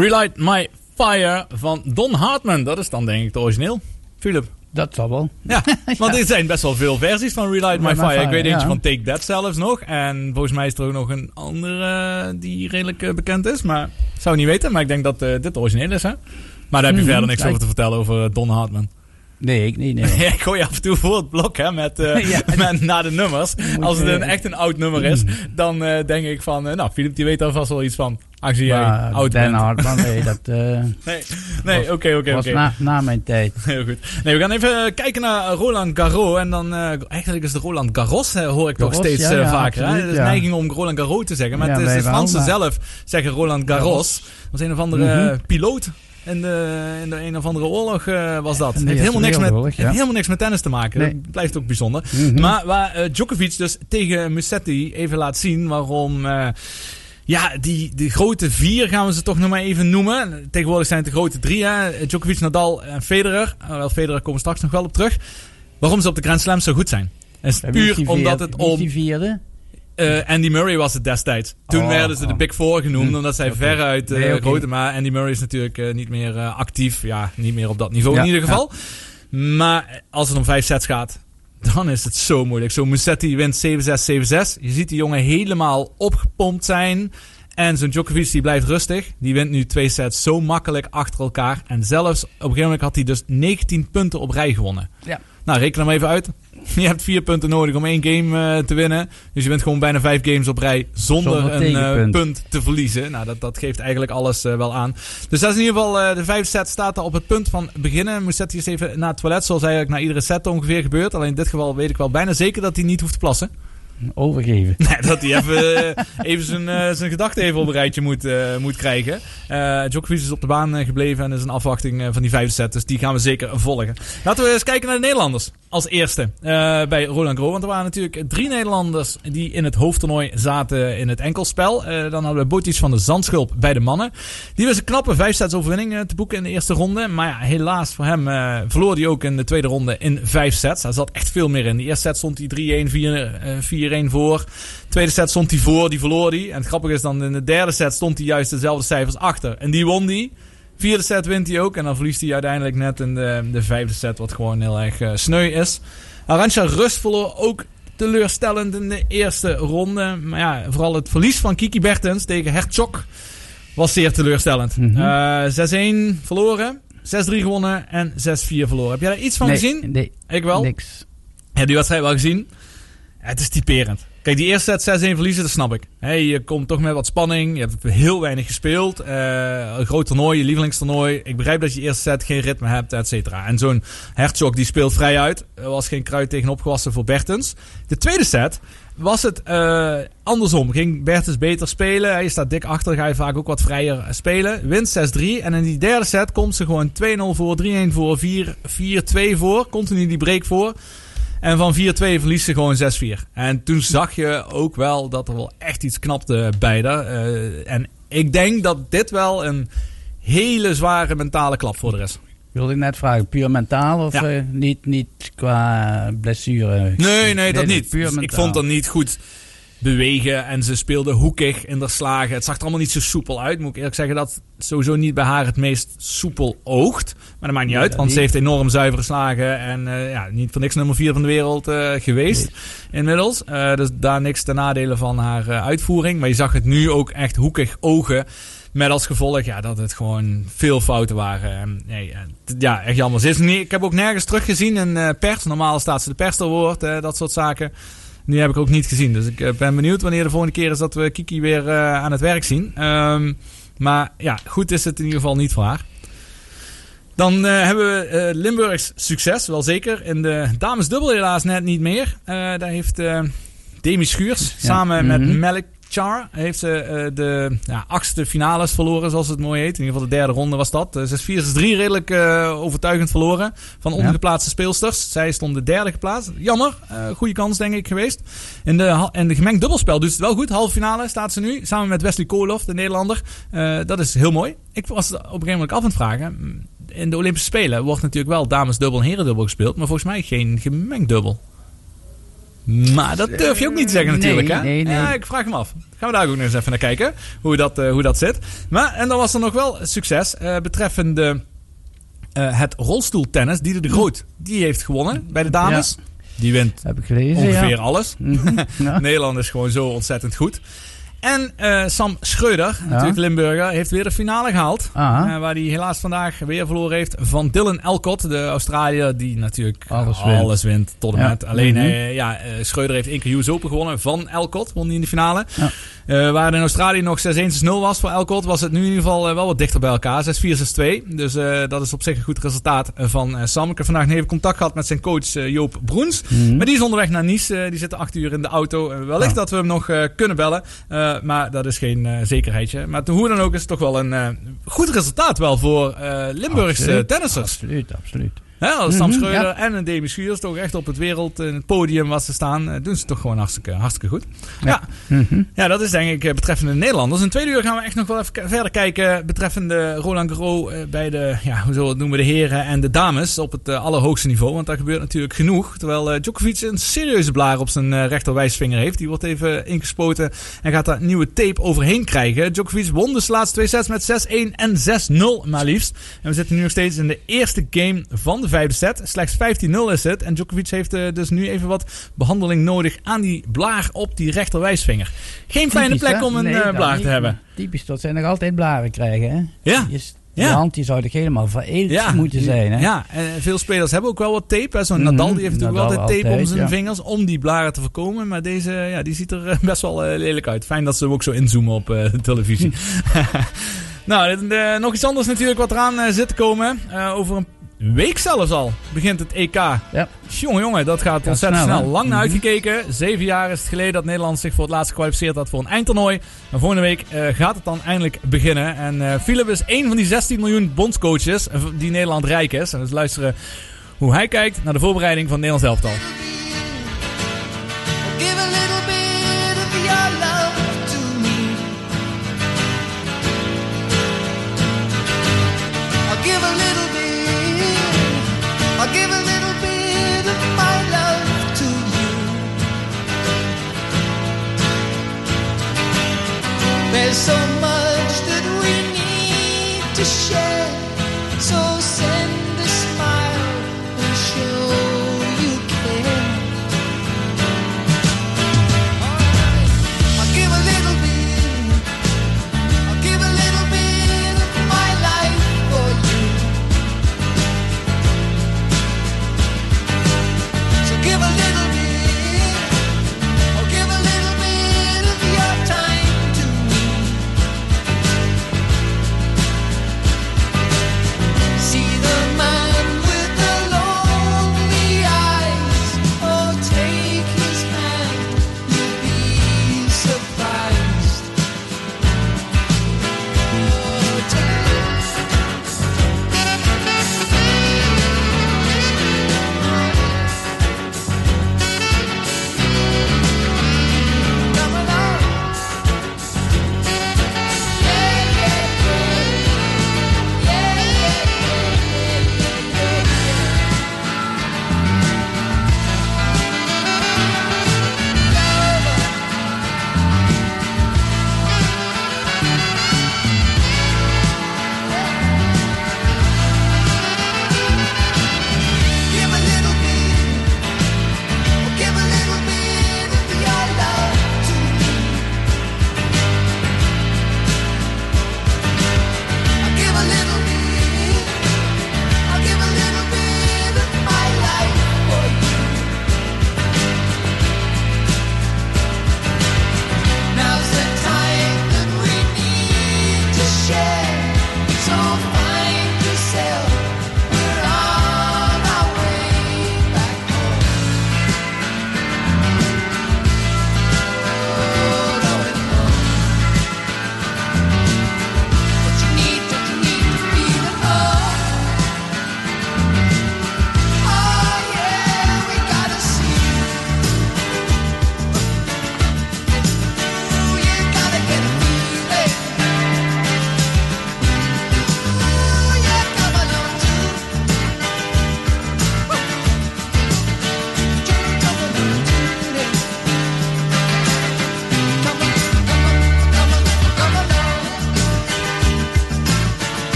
Relight My Fire van Don Hartman. Dat is dan denk ik het origineel. Philip. Dat zal wel. Ja, want er zijn best wel veel versies van Relight My My Fire. Ik weet eentje ja. van Take That zelfs nog. En volgens mij is er ook nog een andere eh, die redelijk eh, bekend is. Maar ik zou niet weten. Maar ik denk dat eh, dit de origineel is, hè? Maar daar heb je Mhm, verder niks over te vertellen over Don Hartman. Nee, ik niet. Nee. Ik gooi af en toe voor het blok hè, met, Ja. met na de nummers. Als het een, echt een oud nummer is, dan eh, denk ik van... eh, nou, Filip die weet daar vast wel iets van. Jij Maar oud Dan bent. Hartman, nee, dat eh, Nee, nee oké, oké, was oké. na, na mijn tijd. Heel goed. Nee, we gaan even eh, kijken naar Roland Garros. En dan, eh, eigenlijk is het Roland Garros, eh, hoor ik toch Garros, steeds ja, eh, vaker. Hè? absoluut, Het is ja. neiging om Roland Garros te zeggen. Maar het is de Fransen zelf zeggen Roland Garros. Dat was een of andere Mhm. eh, piloot. In de, in de een of andere oorlog eh, was dat. In de heeft helemaal niks, met, heeft ja. helemaal niks met tennis te maken. Nee. Dat blijft ook bijzonder. Mhm. Maar waar eh, Djokovic dus tegen Musetti even laat zien waarom... eh, ja, die, die grote vier gaan we ze toch nog maar even noemen. Tegenwoordig zijn het de grote drie. Hè? Djokovic, Nadal en Federer. Uh, wel, Federer komen we straks nog wel op terug. Waarom ze op de Grand Slams zo goed zijn. Is puur omdat het om... die vierde? eh, Andy Murray was het destijds. Toen Oh, werden ze de oh. Big Four genoemd, Hm, omdat zij veruit Nee, oké. groter. Maar Andy Murray is natuurlijk eh, niet meer eh, actief. Ja, niet meer op dat niveau Ja, in ieder geval. Maar als het om vijf sets gaat, dan is het zo moeilijk. Zo Musetti wint 7-6, 7-6. Je ziet die jongen helemaal opgepompt zijn. En zo'n Djokovic die blijft rustig. Die wint nu twee sets zo makkelijk achter elkaar. En zelfs op een gegeven moment had hij dus 19 punten op rij gewonnen. Ja. Nou, reken hem even uit. Je hebt vier punten nodig om één game eh, te winnen. Dus je bent gewoon bijna vijf games op rij zonder, Zonder een eh, punt te verliezen. Nou, dat, dat geeft eigenlijk alles eh, wel aan. Dus dat is in ieder geval, de vijfde set staat er op het punt van beginnen. Musetti is even naar het toilet, zoals eigenlijk na iedere set ongeveer gebeurt. Alleen in dit geval weet ik wel bijna zeker dat hij niet hoeft te plassen. Overgeven. Dat hij even, eh, even zijn, eh, zijn gedachten even op een rijtje moet, eh, moet krijgen. Eh Djokovic is op de baan gebleven en is een afwachting van die vijfde set. Dus die gaan we zeker volgen. Laten we eens kijken naar de Nederlanders. Als eerste eh, bij Roland Garros. Want er waren natuurlijk drie Nederlanders die in het hoofdtoernooi zaten in het enkelspel. Eh, dan hadden we Botis van de Zandschulp bij de mannen. Die was een knappe vijf sets overwinning eh, te boeken in de eerste ronde. Maar ja, helaas voor hem verloor hij ook in de tweede ronde in vijf sets. Hij zat echt veel meer in. De eerste set stond hij 3-1, 4, eh, 4-1 voor. Tweede set stond hij voor, die verloor hij. En het grappige is dan in de derde set stond hij juist dezelfde cijfers achter. En die won die. Vierde set wint hij ook. En dan verliest hij uiteindelijk net in de, de vijfde set, wat gewoon heel erg eh, sneu is. Arantxa Rust verloor ook teleurstellend in de eerste ronde. Maar ja, vooral het verlies van Kiki Bertens tegen Hertzog was zeer teleurstellend. Mhm. Eh, 6-1 verloren, 6-3 gewonnen en 6-4 verloren. Heb jij daar iets van nee, gezien? Nee, Ik wel. niks. Heb die wedstrijd wel gezien? Het is typerend. Kijk, die eerste set 6-1 verliezen, dat snap ik. Hey, je komt toch met wat spanning. Je hebt heel weinig gespeeld. Eh, een groot toernooi, je lievelingstoernooi. Ik begrijp dat je eerste set geen ritme hebt, et cetera. En zo'n Herzog die speelt vrij uit. Er was geen kruid tegenop gewassen voor Bertens. De tweede set was het eh, andersom. Ging Bertens beter spelen. Hij staat dik achter, ga je vaak ook wat vrijer spelen. Wint 6-3. En in die derde set komt ze gewoon 2-0 voor, 3-1 voor, 4-4-2 voor. Continu die break voor. En van 4-2 verliest ze gewoon 6-4. En toen zag je ook wel dat er wel echt iets knapte bij haar. Eh, en ik denk dat dit wel een hele zware mentale klap voor de rest. Wilde ik net vragen, puur mentaal of Ja. eh, niet, niet qua blessure? Nee, nee, dat nee, niet. Dus ik vond dat niet goed bewegen. En ze speelde hoekig in de slagen. Het zag er allemaal niet zo soepel uit. Moet ik eerlijk zeggen dat sowieso niet bij haar het meest soepel oogt. Maar dat maakt niet uit, want ze heeft enorm zuivere slagen. En eh, ja, niet voor niks nummer 4 van de wereld eh, geweest inmiddels. Eh, dus daar niks ten nadele van haar uitvoering. Maar je zag het nu ook echt hoekig ogen. Met als gevolg ja, dat het gewoon veel fouten waren. En, nee, ja, echt jammer. Ze is niet, ik heb ook nergens teruggezien in pers. Normaal staat ze de pers te woord, dat soort zaken. Nu heb ik ook niet gezien. Dus ik eh, ben benieuwd wanneer de volgende keer is dat we Kiki weer eh, aan het werk zien. Ehm, maar ja, goed is het in ieder geval niet voor haar. Dan eh, hebben we Limburgs succes, wel zeker. In de damesdubbel helaas net niet meer. Daar heeft Demi Schuurs samen met mhm. Char heeft ze eh, de ja, achtste finales verloren, zoals het mooi heet. In ieder geval de derde ronde was dat. Eh, 6-4, 6-3 redelijk eh, overtuigend verloren van ondergeplaatste speelsters. Zij stond de derde geplaatst. Jammer, eh, goede kans denk ik geweest. In de, in de gemengd dubbelspel doet het wel goed. Halve finale staat ze nu, samen met Wesley Koolhof, de Nederlander. Eh, dat is heel mooi. Ik was op een gegeven moment af aan het vragen. mm, In de Olympische Spelen wordt natuurlijk wel damesdubbel en herendubbel gespeeld. Maar volgens mij geen gemengd dubbel. Maar dat durf je ook niet te zeggen Nee, natuurlijk, hè? nee, nee. Ja, ik vraag hem af. Gaan we daar ook nog eens even naar kijken, hoe dat, eh, hoe dat zit. Maar, en dan was er nog wel succes eh, betreffende eh, het rolstoeltennis. Dieder de Groot, die heeft gewonnen bij de dames. Die wint Heb ik gelezen, ongeveer ja. alles. Mhm. Nederland is gewoon zo ontzettend goed. En eh, Sam Schreuder, natuurlijk Limburger, heeft weer de finale gehaald. Eh, waar hij helaas vandaag weer verloren heeft van Dylan Elcott, de Australiër, die natuurlijk Alles alles, wint. wint. tot en Ja. met. Alleen, Mhm. eh, ja, eh, Schreuder heeft één keer US Open gewonnen van Elcott, won hij in de finale. Ja. Eh, waar in Australië nog 6-1, 6-0 was voor Elcott, was het nu in ieder geval eh, wel wat dichter bij elkaar. 6-4, 6-2. Dus eh, dat is op zich een goed resultaat van Sam. Ik heb vandaag even contact gehad met zijn coach Joop Broens. Mhm. Maar die is onderweg naar Nice. Die zit acht uur in de auto. Wellicht Ja. dat we hem nog kunnen bellen. Maar dat is geen zekerheidje. Maar hoe dan ook is het toch wel een goed resultaat wel voor Limburgse Absoluut. tennissers. Absoluut, absoluut. Hè, Sam Mhm, ja. en een Demi Schuurs toch echt op het wereld, in het podium wat ze staan, eh, doen ze toch gewoon hartstikke, hartstikke goed. Ja. Mhm. Ja, dat is denk ik eh, betreffende Nederlanders. In tweede uur gaan we echt nog wel even verder kijken betreffende Roland Garros eh, bij de, ja, hoe zullen we het noemen, de heren en de dames op het eh, allerhoogste niveau. Want daar gebeurt natuurlijk genoeg. Terwijl eh, Djokovic een serieuze blaar op zijn eh, rechterwijsvinger heeft. Die wordt even ingespoten en gaat daar nieuwe tape overheen krijgen. Djokovic won dus de laatste twee sets met 6-1 en 6-0 maar liefst. En we zitten nu nog steeds in de eerste game van de vijfde set. Slechts 15-0 is het. En Djokovic heeft eh, dus nu even wat behandeling nodig aan die blaar op die rechterwijsvinger. Geen fijne plek hè? om een Nee, eh, blaar niet. te hebben. Typisch, dat zij nog altijd blaren krijgen, hè? Ja. Die Ja. hand die zou toch helemaal vereeld Ja, moeten zijn, hè? Ja, en veel spelers hebben ook wel wat tape. Zo'n Mhm, Nadal die heeft natuurlijk Nadal altijd tape om zijn ja. vingers om die blaren te voorkomen. Maar deze ja, die ziet er eh, best wel eh, lelijk uit. Fijn dat ze hem ook zo inzoomen op eh, de televisie. nou, dit, eh, nog iets anders natuurlijk wat eraan eh, zit te komen. Eh, over een week zelfs al begint het EK. Ja. Jongen, jongen, dat gaat ontzettend snel? Lang naar Mhm. uitgekeken. Zeven jaar is het geleden dat Nederland zich voor het laatst gekwalificeerd had voor een eindtoernooi. Maar volgende week eh, gaat het dan eindelijk beginnen. En eh Philip is een van die 16 miljoen bondscoaches eh, die Nederland rijk is. En dus luisteren hoe hij kijkt naar de voorbereiding van Nederlands elftal. So much that we need to share.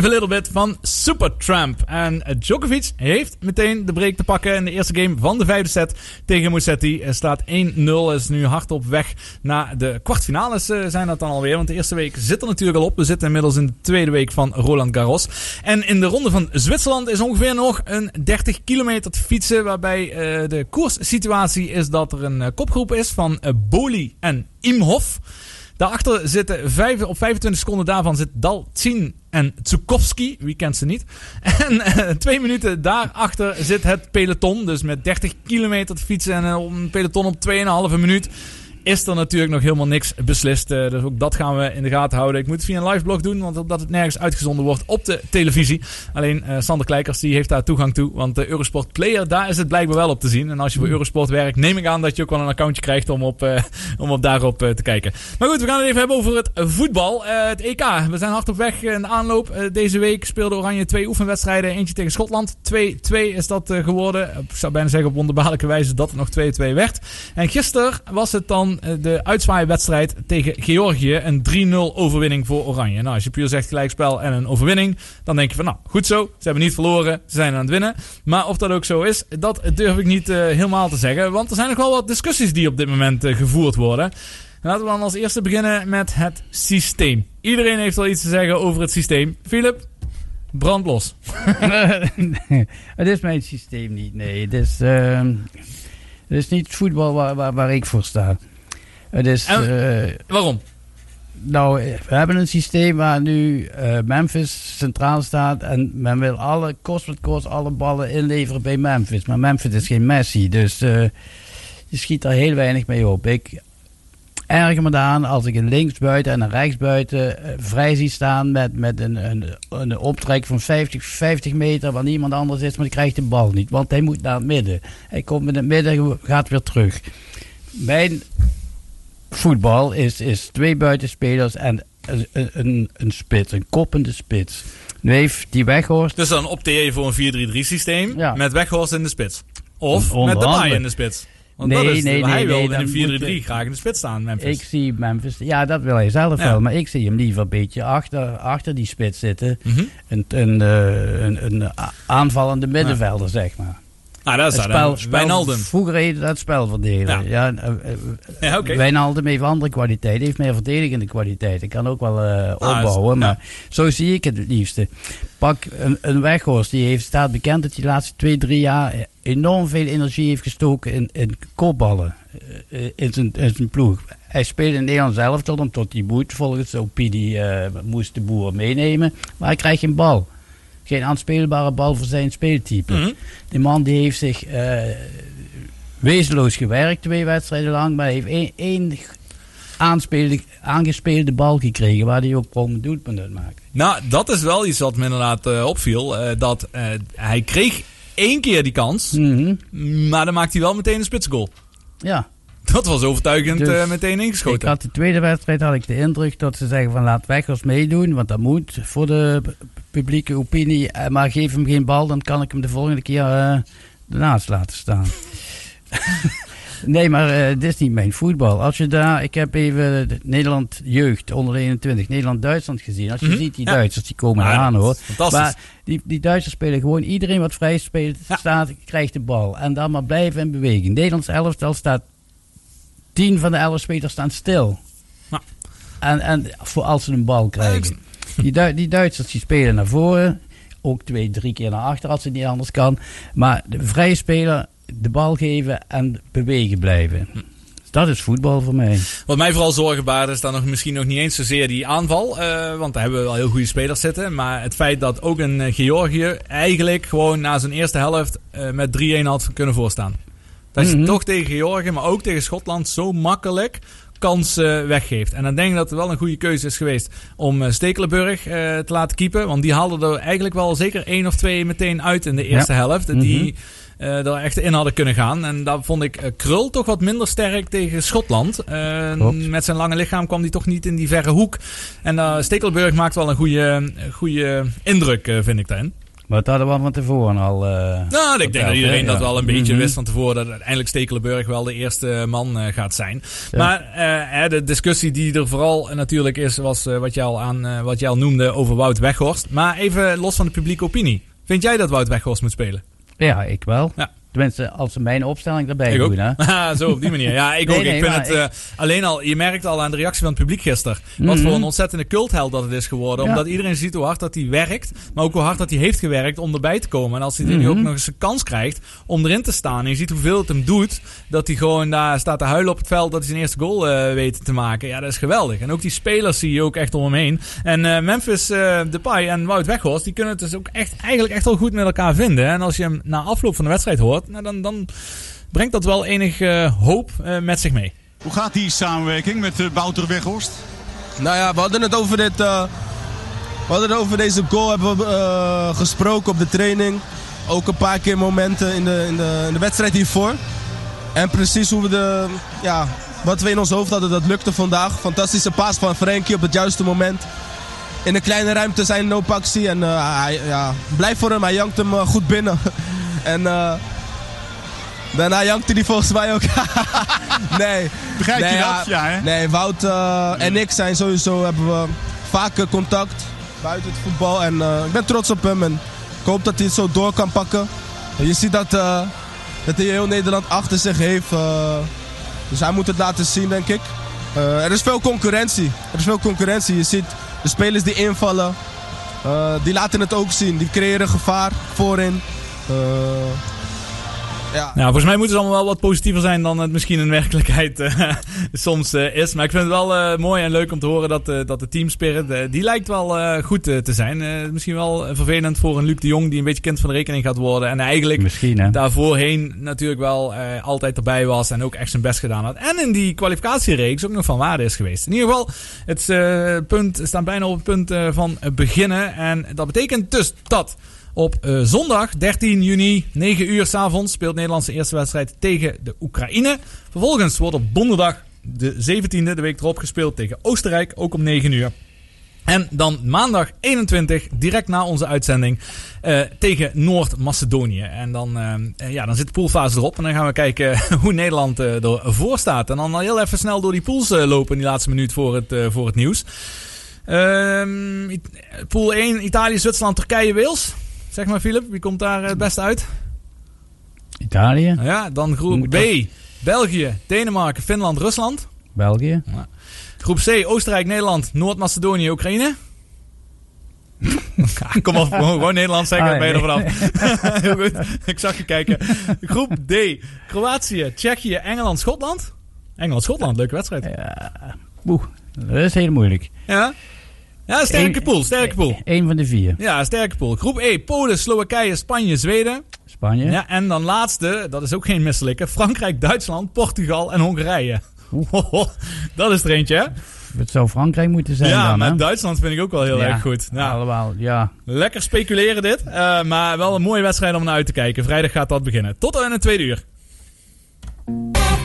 Give a Little Bit van Supertramp. En eh, Djokovic heeft meteen de break te pakken in de eerste game van de vijfde set tegen Musetti. Staat 1-0, is nu hard op weg naar de kwartfinales eh, zijn dat dan alweer. Want de eerste week zit er natuurlijk al op. We zitten inmiddels in de tweede week van Roland Garros. En in de ronde van Zwitserland is ongeveer nog een 30 kilometer te fietsen. Waarbij eh, de koerssituatie is dat er een kopgroep is van Boli en Imhoff. Daarachter zitten vijf, op 25 seconden daarvan zit Dalcin en Tsukowski. Wie kent ze niet? En eh, twee minuten daarachter zit het peloton. Dus met 30 kilometer te fietsen en eh, een peloton op 2,5 minuut. Is er natuurlijk nog helemaal niks beslist. Eh, dus ook dat gaan we in de gaten houden. Ik moet het via een live blog doen, want omdat het nergens uitgezonden wordt op de televisie. Alleen eh, Sander Kleikers die heeft daar toegang toe. Want de Eurosport Player, daar is het blijkbaar wel op te zien. En als je voor Eurosport werkt, neem ik aan dat je ook wel een accountje krijgt om op, eh, om op daarop te kijken. Maar goed, we gaan het even hebben over het voetbal. Het EK. We zijn hard op weg in de aanloop. Deze week speelde Oranje twee oefenwedstrijden. Eentje tegen Schotland. 2-2 is dat geworden. Ik zou bijna zeggen op wonderbaarlijke wijze dat het nog 2-2 werd. En gisteren was het dan eh, de uitzwaaiwedstrijd tegen Georgië. Een 3-0 overwinning voor Oranje. Nou, als je puur zegt gelijkspel en een overwinning, dan denk je van nou, goed zo. Ze hebben niet verloren, ze zijn aan het winnen. Maar of dat ook zo is, dat durf ik niet eh, helemaal te zeggen. Want er zijn nog wel wat discussies die op dit moment eh, gevoerd worden. Laten we dan als eerste beginnen met het systeem. Iedereen heeft wel iets te zeggen over het systeem. Philip, brand los. het is mijn systeem niet, nee. Het is, ehm, is niet voetbal waar, waar, waar ik voor sta. Het is... En- eh, Waarom? nou, we hebben een systeem waar nu eh, Memphis centraal staat. En men wil alle, kost wat kost, alle ballen inleveren bij Memphis. Maar Memphis is geen Messi, dus eh, je schiet er heel weinig mee op. Ik erger me aan als ik een linksbuiten en een rechtsbuiten eh, vrij zie staan met, met een, een, een optrek van 50, 50 meter waar niemand anders is, maar die krijgt de bal niet. Want hij moet naar het midden. Hij komt in het midden, gaat weer terug. Mijn voetbal is, is twee buitenspelers en een, een, een spits, een koppende spits. Nu heeft die Weghorst... Dus dan opteer je voor een 4-3-3 systeem Ja. met Weghorst in de spits. Of Onder met de. Baai in de spits. Want Nee, dat is, nee, hij nee, wil nee, in een 4-3-3 moet- graag in de spits staan, Memphis. Ik zie Memphis, ja, dat wil hij zelf Ja. wel, maar ik zie hem liever een beetje achter, achter die spits zitten. Mhm. Een, een, eh, een, aanvallende middenvelder, zeg maar. Nou, dat is Het dat. spel, spel, Wijnaldum. Vroeger heette dat spelverdelen. Ja. eh, eh, Ja, oké. Wijnaldum heeft andere kwaliteit, heeft meer verdedigende kwaliteit. Ik kan ook wel eh, opbouwen, ja. maar zo zie ik het het liefste. Pak een, een Weghorst, die heeft, staat bekend dat hij de laatste twee, drie jaar enorm veel energie heeft gestoken in, in kopballen. eh, in, zijn, in zijn ploeg. Hij speelde in Nederland zelf tot hem tot hij moet. Volgens de opinie eh, moest de boer meenemen. Maar hij krijgt geen bal. Geen aanspeelbare bal voor zijn speeltype. Mhm. Die man die heeft zich eh, wezenloos gewerkt twee wedstrijden lang. Maar hij heeft één, aangespeelde bal gekregen. Waar hij ook gewoon een doelpunt uit maakte. Nou, dat is wel iets wat me inderdaad eh, opviel. eh, dat hij kreeg één keer die kans, Mhm. maar dan maakt hij wel meteen een spitsgoal. Ja. Dat was overtuigend Dus eh, meteen Ik ingeschoten. had de tweede wedstrijd had ik de indruk dat ze zeggen van laat Weghorst meedoen. Want dat moet voor de pu- publieke opinie. Eh, Maar geef hem geen bal, dan kan ik hem de volgende keer eh ernaast laten staan. nee, maar eh, dit is niet mijn voetbal. Als je daar, ik heb even de Nederland jeugd onder de 21, Nederland-Duitsland gezien. Als je Mhm. ziet die Ja. Duitsers, die komen Ja, dat is hoor. fantastisch. Maar die, die Duitsers spelen gewoon iedereen wat vrij speelt, Ja. staat, krijgt de bal. En dan maar blijven in beweging. Nederlands elftal staat, tien van de elf spelers staan stil. Ja. En, en voor als ze een bal krijgen. Die, Du- die Duitsers die spelen naar voren. Ook twee, drie keer naar achter als het niet anders kan. Maar de vrije speler de bal geven en bewegen blijven. Dat is voetbal voor mij. Wat mij vooral zorgen baart is dan nog misschien nog niet eens zozeer die aanval. eh, want daar hebben we wel heel goede spelers zitten. Maar het feit dat ook een eh, Georgië eigenlijk gewoon na zijn eerste helft eh, met 3-1 had kunnen voorstaan. Dat je Mhm. toch tegen Georgië, maar ook tegen Schotland zo makkelijk kansen weggeeft. En dan denk ik dat het wel een goede keuze is geweest om eh, Stekelenburg eh, te laten keepen. Want die haalden er eigenlijk wel zeker één of twee meteen uit in de eerste helft. Die Mhm. eh er echt in hadden kunnen gaan. En daar vond ik eh, Krul toch wat minder sterk tegen Schotland. Eh, met zijn lange lichaam kwam hij toch niet in die verre hoek. En eh Stekelenburg maakt wel een goede, goede indruk, eh, vind ik daarin. Maar dat hadden we van tevoren al. eh, Nou, ik denk dat iedereen dat wel een beetje Mhm. wist van tevoren. Dat uiteindelijk Stekelenburg wel de eerste man eh, gaat zijn. Ja. Maar eh, de discussie die er vooral eh, natuurlijk is, was eh, wat, je al aan, eh, wat je al noemde over Wout Weghorst. Maar even los van de publieke opinie. Vind jij dat Wout Weghorst moet spelen? Ja, ik wel. Ja. Tenminste, als ze mijn opstelling erbij Ik doen. Hè? Ah, Zo, op die manier. Ja, ik Nee, ook. nee, ik vind het eh, alleen al, je merkt al aan de reactie van het publiek gisteren. Wat Mhm. voor een ontzettende cultheld dat het is geworden. Ja. Omdat iedereen ziet hoe hard dat hij werkt. Maar ook hoe hard dat hij heeft gewerkt om erbij te komen. En als hij nu Mhm. ook nog eens een kans krijgt om erin te staan. En je ziet hoeveel het hem doet. Dat hij gewoon daar staat te huilen op het veld. Dat hij zijn eerste goal eh, weet te maken. Ja, dat is geweldig. En ook die spelers zie je ook echt om hem heen. En eh, Memphis Depay en Wout Weghorst. Die kunnen het dus ook echt, eigenlijk echt wel goed met elkaar vinden. En als je hem na afloop van de wedstrijd hoort. Nou, dan, dan brengt dat wel enig eh, hoop eh, met zich mee. Hoe gaat die samenwerking met uh, Wouter Weghorst? Nou ja, we hadden het over dit. eh, we hadden het over deze goal hebben we eh, gesproken op de training. Ook een paar keer momenten in de, in, de, in de wedstrijd hiervoor. En precies hoe we de. Ja, wat we in ons hoofd hadden, dat lukte vandaag. Fantastische paas van Frenkie op het juiste moment. In een kleine ruimte zijn loopactie. En eh, hij, ja, blijf voor hem, hij jankt hem eh, goed binnen. en eh, daarna jankte hij volgens mij ook. nee. Begrijp nee, je dat? Ja, hè? Nee, Wout eh, en ik zijn sowieso, hebben we vaak eh, contact buiten het voetbal. En eh, ik ben trots op hem en ik hoop dat hij het zo door kan pakken. Je ziet dat, eh, dat hij heel Nederland achter zich heeft. dus hij moet het laten zien, denk ik. Er is veel concurrentie. Er is veel concurrentie. Je ziet de spelers die invallen, die laten het ook zien. Die creëren gevaar voorin. Ja. Nou, volgens mij moeten ze allemaal wel wat positiever zijn dan het misschien in werkelijkheid eh, soms eh, is. Maar ik vind het wel eh, mooi en leuk om te horen dat, eh, dat de teamspirit, eh, die lijkt wel eh, goed te zijn. Eh, misschien wel vervelend voor een Luc de Jong die een beetje kind van de rekening gaat worden. En eigenlijk Misschien, daarvoorheen natuurlijk wel eh, altijd erbij was en ook echt zijn best gedaan had. En in die kwalificatiereeks ook nog van waarde is geweest. In ieder geval, het eh, punt, we staan bijna op het punt eh, van beginnen. En dat betekent dus dat op eh, zondag 13 juni, 9 uur s'avonds, speelt Nederland zijn eerste wedstrijd tegen de Oekraïne. Vervolgens wordt op donderdag de 17e, de week erop, gespeeld tegen Oostenrijk, ook om 9 uur. En dan maandag 21, direct na onze uitzending, eh, tegen Noord-Macedonië. En dan, eh, ja, dan zit de poolfase erop. En dan gaan we kijken hoe Nederland eh ervoor staat. En dan al heel even snel door die pools lopen in die laatste minuut voor het, voor het nieuws. Ehm, pool 1, Italië, Zwitserland, Turkije, Wales. Zeg maar, Philip, wie komt daar eh, het beste uit? Italië, Ja, dan groep B, België, Denemarken, Finland, Rusland. België. Groep C, Oostenrijk, Nederland, Noord-Macedonië, Oekraïne. Ja, Kom op, gewoon, Nederland zeggen, Ah, ben je er vanaf. Heel goed, ik zag je kijken. Groep D, Kroatië, Tsjechië, Engeland, Schotland. Engeland-Schotland, leuke wedstrijd. Ja, oeh, dat is heel moeilijk. Ja, ja sterke Eén- pool, sterke pool. Eén van de vier. Ja, sterke pool. Groep E, Polen, Slowakije, Spanje, Zweden. Spanje. Ja, en dan laatste, dat is ook geen misselijke, Frankrijk, Duitsland, Portugal en Hongarije. dat is er eentje, hè? Het zou Frankrijk moeten zijn ja, dan, maar hè? Duitsland vind ik ook wel heel Ja, erg goed. Nou, Allemaal, ja. lekker speculeren dit. eh, maar wel een mooie wedstrijd om naar uit te kijken. Vrijdag gaat dat beginnen. Tot in het tweede uur.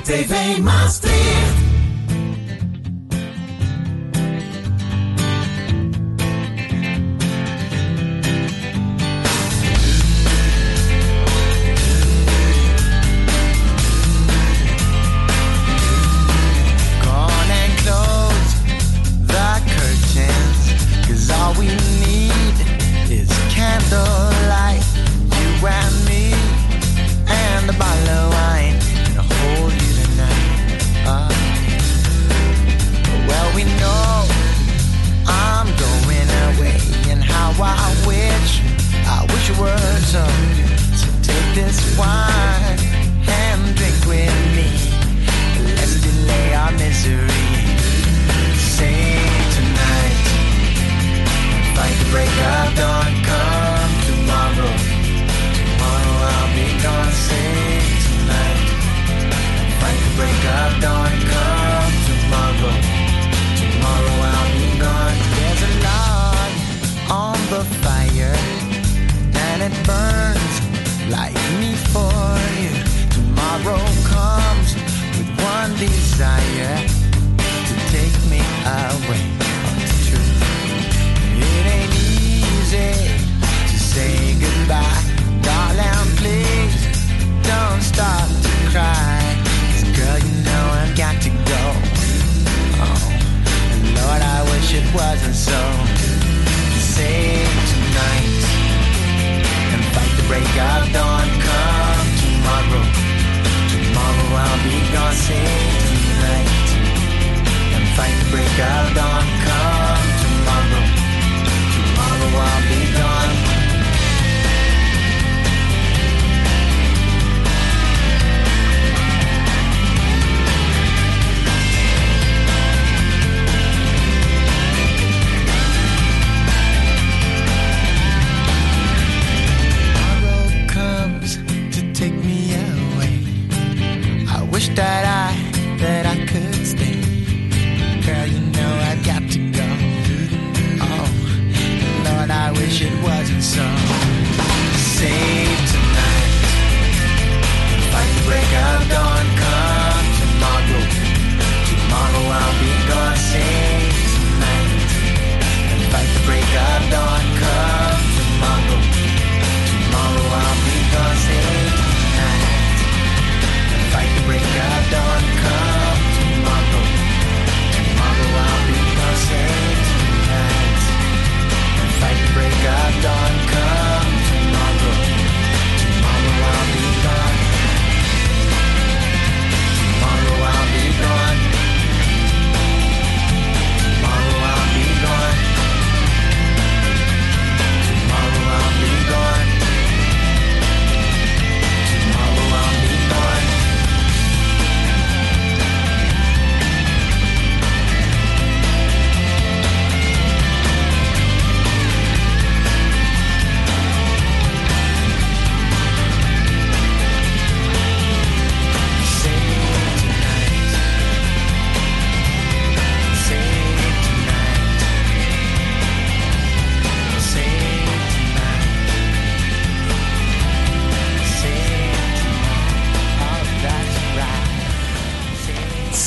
TV Maastricht.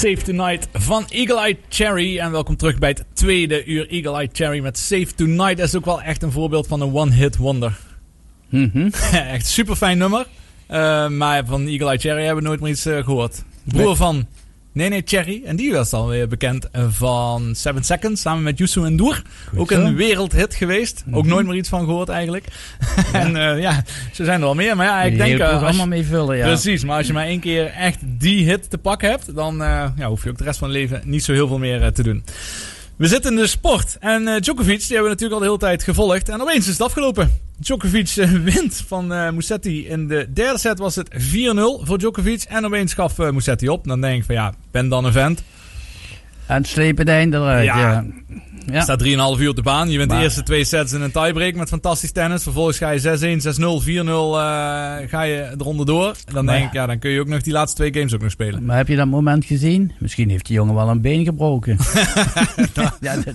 Save Tonight van Eagle Eye Cherry. En welkom terug bij het tweede uur Eagle Eye Cherry met Save Tonight. Dat is ook wel echt een voorbeeld van een one-hit wonder. Mhm. echt super fijn nummer. Eh, maar van Eagle Eye Cherry hebben we nooit meer iets eh, gehoord. Broer Nee. van Nene Cherry. En die was alweer bekend eh, van Seven Seconds. Samen met Youssou en Doer. Ook. Mhm. een wereldhit geweest. Ook nooit meer iets van gehoord eigenlijk. en eh, ja, zo zijn er wel meer. Maar ja, ik Die denk... programma je- mee vullen, ja. Precies, maar als je maar één keer echt die hit te pakken hebt, dan eh, ja, hoef je ook de rest van het leven niet zo heel veel meer te doen. We zitten in de sport en Djokovic, die hebben we natuurlijk al de hele tijd gevolgd. En opeens is het afgelopen. Djokovic eh, wint van eh Musetti. In de derde set was het 4-0 voor Djokovic. En opeens gaf eh, Musetti op. Dan denk ik van ja, ben dan een vent. En slepen het einde eruit, Ja. ja. Ja. Staat 3,5 uur op de baan. Je wint de eerste twee sets in een tiebreak met fantastisch tennis. Vervolgens ga je 6-1, 6-0, 4-0 eh, ga je eronder door. Dan Maar- denk ik, ja, dan kun je ook nog die laatste twee games ook nog spelen. Maar heb je dat moment gezien? Misschien heeft die jongen wel een been gebroken. ja, dat,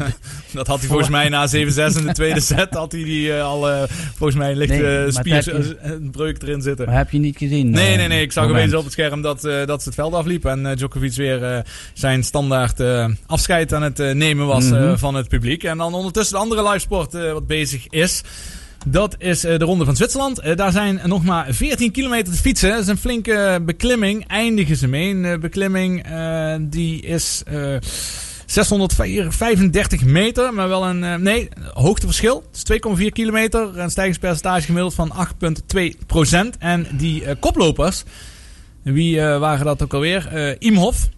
Dat had hij volgens mij na 7-6 in de tweede set. Had hij die eh, al, eh, volgens mij, licht Nee, eh, maar spier, dat heb je- eh, een breuk erin zitten. maar heb je niet gezien? Nee, nee, nee. Ik zag opeens op het scherm dat, dat ze het veld afliep. En Djokovic weer zijn standaard afscheid aan het nemen was Mhm. van het publiek. En dan ondertussen de andere livesport eh, wat bezig is. Dat is eh, de Ronde van Zwitserland. Eh, daar zijn nog maar 14 kilometer te fietsen. Dat is een flinke beklimming. Eindigen ze mee. Een beklimming die is eh 635 meter. Maar wel een... eh, nee, hoogteverschil. Het is 2,4 kilometer. Een stijgingspercentage gemiddeld van 8,2 procent. En die koplopers... Wie waren dat ook alweer? Imhoff.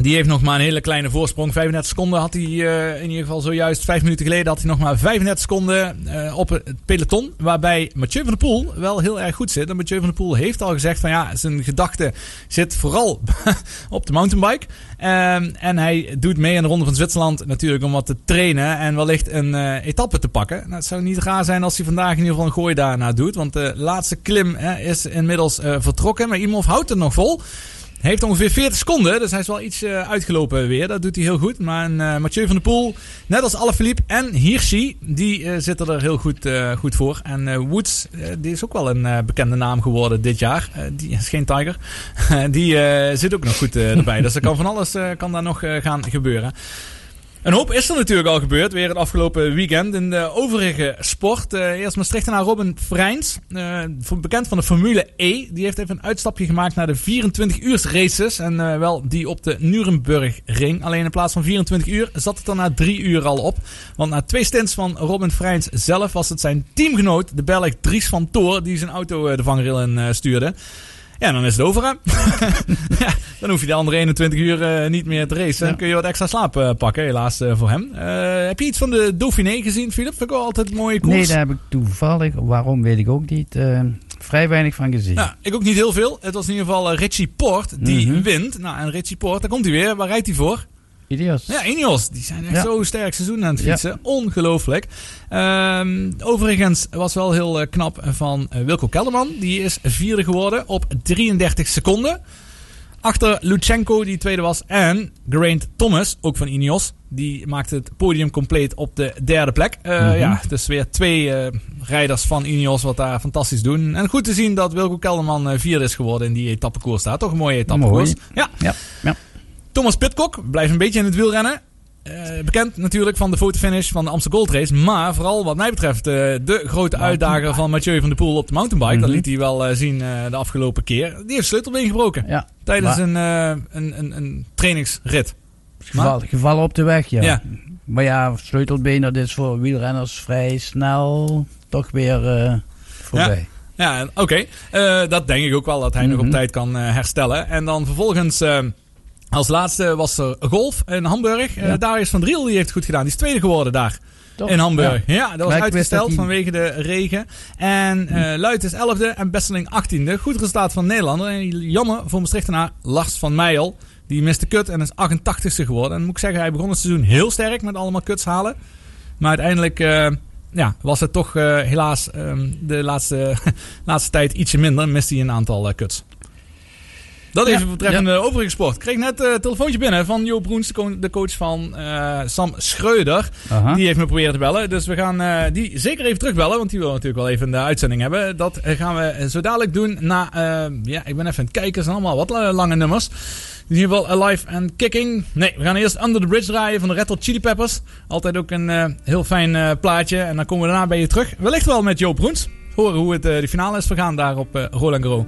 Die heeft nog maar een hele kleine voorsprong. 35 seconden had hij eh, in ieder geval zojuist. Vijf minuten geleden had hij nog maar 35 seconden eh, op het peloton. Waarbij Mathieu van der Poel wel heel erg goed zit. En Mathieu van der Poel heeft al gezegd van ja, zijn gedachte zit vooral op de mountainbike. Ehm, en hij doet mee aan de Ronde van Zwitserland natuurlijk om wat te trainen. En wellicht een eh, etappe te pakken. Nou, het zou niet raar zijn als hij vandaag in ieder geval een gooi daarna doet. Want de laatste klim is inmiddels vertrokken. Maar Imhoff houdt het nog vol. Heeft ongeveer 40 seconden, dus hij is wel iets eh, uitgelopen weer. Dat doet hij heel goed. Maar eh, Mathieu van der Poel, net als Alaphilippe en Hirschi, die eh, zitten er heel goed, goed voor. En Woods, die is ook wel een bekende naam geworden dit jaar. Die is geen Tiger. die zit ook nog goed erbij. dus er kan van alles kan daar nog gaan gebeuren. Een hoop is er natuurlijk al gebeurd, weer het afgelopen weekend in de overige sport. Eh eerst Maastrichtenaar Robin Freins, eh, bekend van de Formule E. Die heeft even een uitstapje gemaakt naar de 24 uur races. En eh, wel die op de Nuremberg-ring. Alleen in plaats van 24 uur zat het er na drie uur al op. Want na twee stints van Robin Freins zelf was het zijn teamgenoot, de Belg Dries van Toor, die zijn auto de vangrail in stuurde. Ja, dan is het over, ja, dan hoef je de andere 21 uur eh, niet meer te racen. Dan kun je wat extra slaap eh, pakken, helaas eh, voor hem. Heb je iets van de Dauphiné gezien, Philip? Vind ik wel altijd een mooie koers. Nee, daar heb ik toevallig, waarom weet ik ook niet, vrij weinig van gezien. Ja, ik ook niet heel veel. Het was in ieder geval Richie Port die Mhm. wint. Nou, en Richie Port, daar komt hij weer. Waar rijdt hij voor? Idios. Ja, Ineos. Die zijn echt Ja. zo sterk seizoen aan het Ja. fietsen. Ongelooflijk. Ehm, overigens was wel heel eh, knap van eh, Wilco Kelderman. Die is vierde geworden op 33 seconden. Achter Lutsenko, die tweede was. En Geraint Thomas, ook van Ineos. Die maakte het podium compleet op de derde plek. Mhm. Ja, dus weer twee eh, rijders van Ineos wat daar fantastisch doen. En goed te zien dat Wilco Kelderman vierde is geworden in die etappekoers. Daar toch een mooie etappekoers. Mooi. Ja. Ja, ja. Thomas Pitcock blijft een beetje in het wielrennen. Eh, bekend natuurlijk van de fotofinish van de Amsterdam Gold Race. Maar vooral wat mij betreft eh, de grote uitdager van Mathieu van der Poel op de mountainbike. Dat Mhm. liet hij wel eh, zien de afgelopen keer. Die heeft sleutelbeen gebroken. Ja. Tijdens een, een, een, een trainingsrit. Geval, gevallen op de weg, ja. Ja. Maar ja, sleutelbeen, dat is voor wielrenners vrij snel toch weer voorbij. Ja, oké. Dat denk ik ook wel, dat hij nog op Mhm. tijd kan herstellen. En dan vervolgens, als laatste was er golf in Hamburg. Eh Ja. Darius van Driel, die heeft het goed gedaan. Die is tweede geworden daar. Toch? In Hamburg. Ja, dat was uitgesteld dat vanwege de regen. En eh Luit is 11e en Besseling 18e. Goed resultaat van Nederlander. En jammer voor Maastrichtenaar Lars van Meijel. Die miste kut en is 88ste geworden. En moet ik zeggen, hij begon het seizoen heel sterk met allemaal kuts halen. Maar uiteindelijk eh, ja, was het toch helaas ehm, de laatste, laatste tijd ietsje minder. Miste hij een aantal kuts. Dat Ja, even betreffende overige sport. Ik kreeg net eh, een telefoontje binnen van Jo Broens, de co- de coach van eh, Sam Schreuder. Die heeft me proberen te bellen. Dus we gaan eh, die zeker even terugbellen. Want die wil natuurlijk wel even de uitzending hebben. Dat gaan we zo dadelijk doen na... ja, ik ben even aan het kijken. Het zijn allemaal wat la- lange nummers. In ieder geval Alive and Kicking. Nee, we gaan eerst Under the Bridge draaien van de Red Hot Chili Peppers. Altijd ook een heel fijn plaatje. En dan komen we daarna bij je terug. Wellicht wel met Joop Broens. Horen hoe het, de finale is vergaan daar op Roland Garros.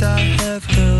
I have heard.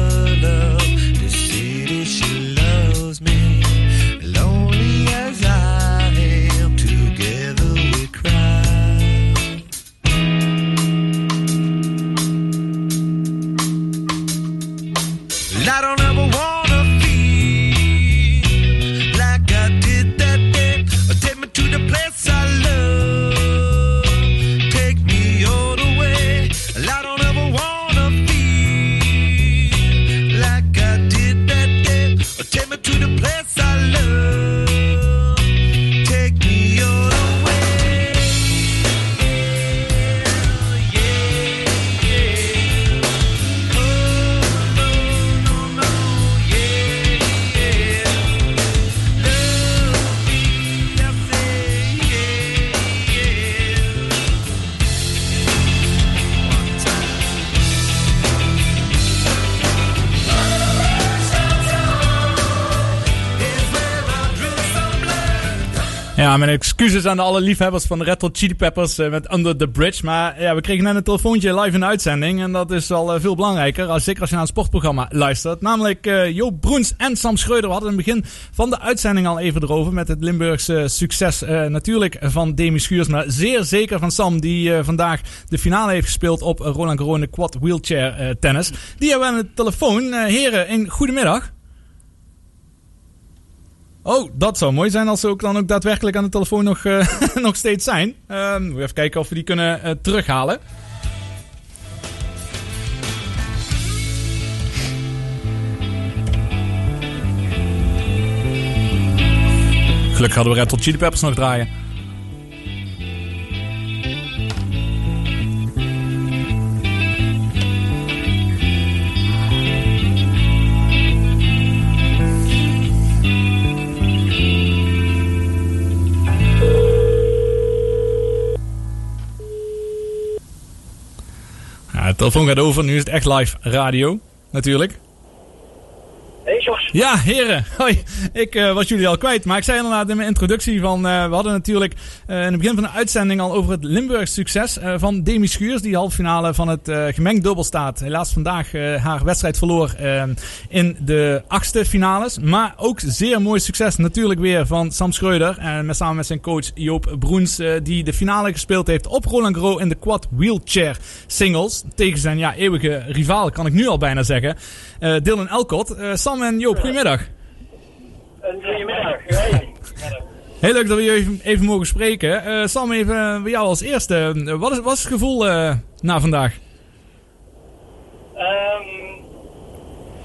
Excuses aan alle liefhebbers van de Red Hot Chili Peppers eh, met Under the Bridge. Maar ja, we kregen net een telefoontje live in de uitzending. En dat is wel eh, veel belangrijker, als, zeker als je naar een sportprogramma luistert. Namelijk eh, Joop Broens en Sam Schreuder. We hadden in het begin van de uitzending al even erover. Met het Limburgse succes natuurlijk van Demi Schuurs. Maar zeer zeker van Sam, die vandaag de finale heeft gespeeld op Roland Garros quad wheelchair tennis. Die hebben we aan de telefoon. Heren, een goedemiddag. Oh, dat zou mooi zijn als ze ook dan ook daadwerkelijk aan de telefoon nog, eh, nog steeds zijn. Ehm, moet even kijken of we die kunnen eh, terughalen. Gelukkig hadden we Red Hot Chili Peppers nog draaien. Ja, de telefoon gaat over, nu is het echt live radio, natuurlijk. Hey Ja, heren. Hoi. Ik eh, was jullie al kwijt. Maar ik zei inderdaad in mijn introductie van... eh, we hadden natuurlijk eh, in het begin van de uitzending al over het Limburgs succes van Demi Schuurs. Die halve finale van het gemengd dubbel staat. Helaas vandaag haar wedstrijd verloor in de achtste finales. Maar ook zeer mooi succes natuurlijk weer van Sam Schreuder. En met, samen met zijn coach Joop Broens. die de finale gespeeld heeft op Roland Garros in de quad wheelchair singles. Tegen zijn ja, eeuwige rivaal kan ik nu al bijna zeggen. Dylan Elcott. Sam en Joop, goedemiddag. Een goedemiddag. Hey. Heel leuk dat we je even, even mogen spreken. Eh, Sam, even bij jou als eerste. Eh, wat, is, wat is het gevoel eh, na vandaag? Ehm,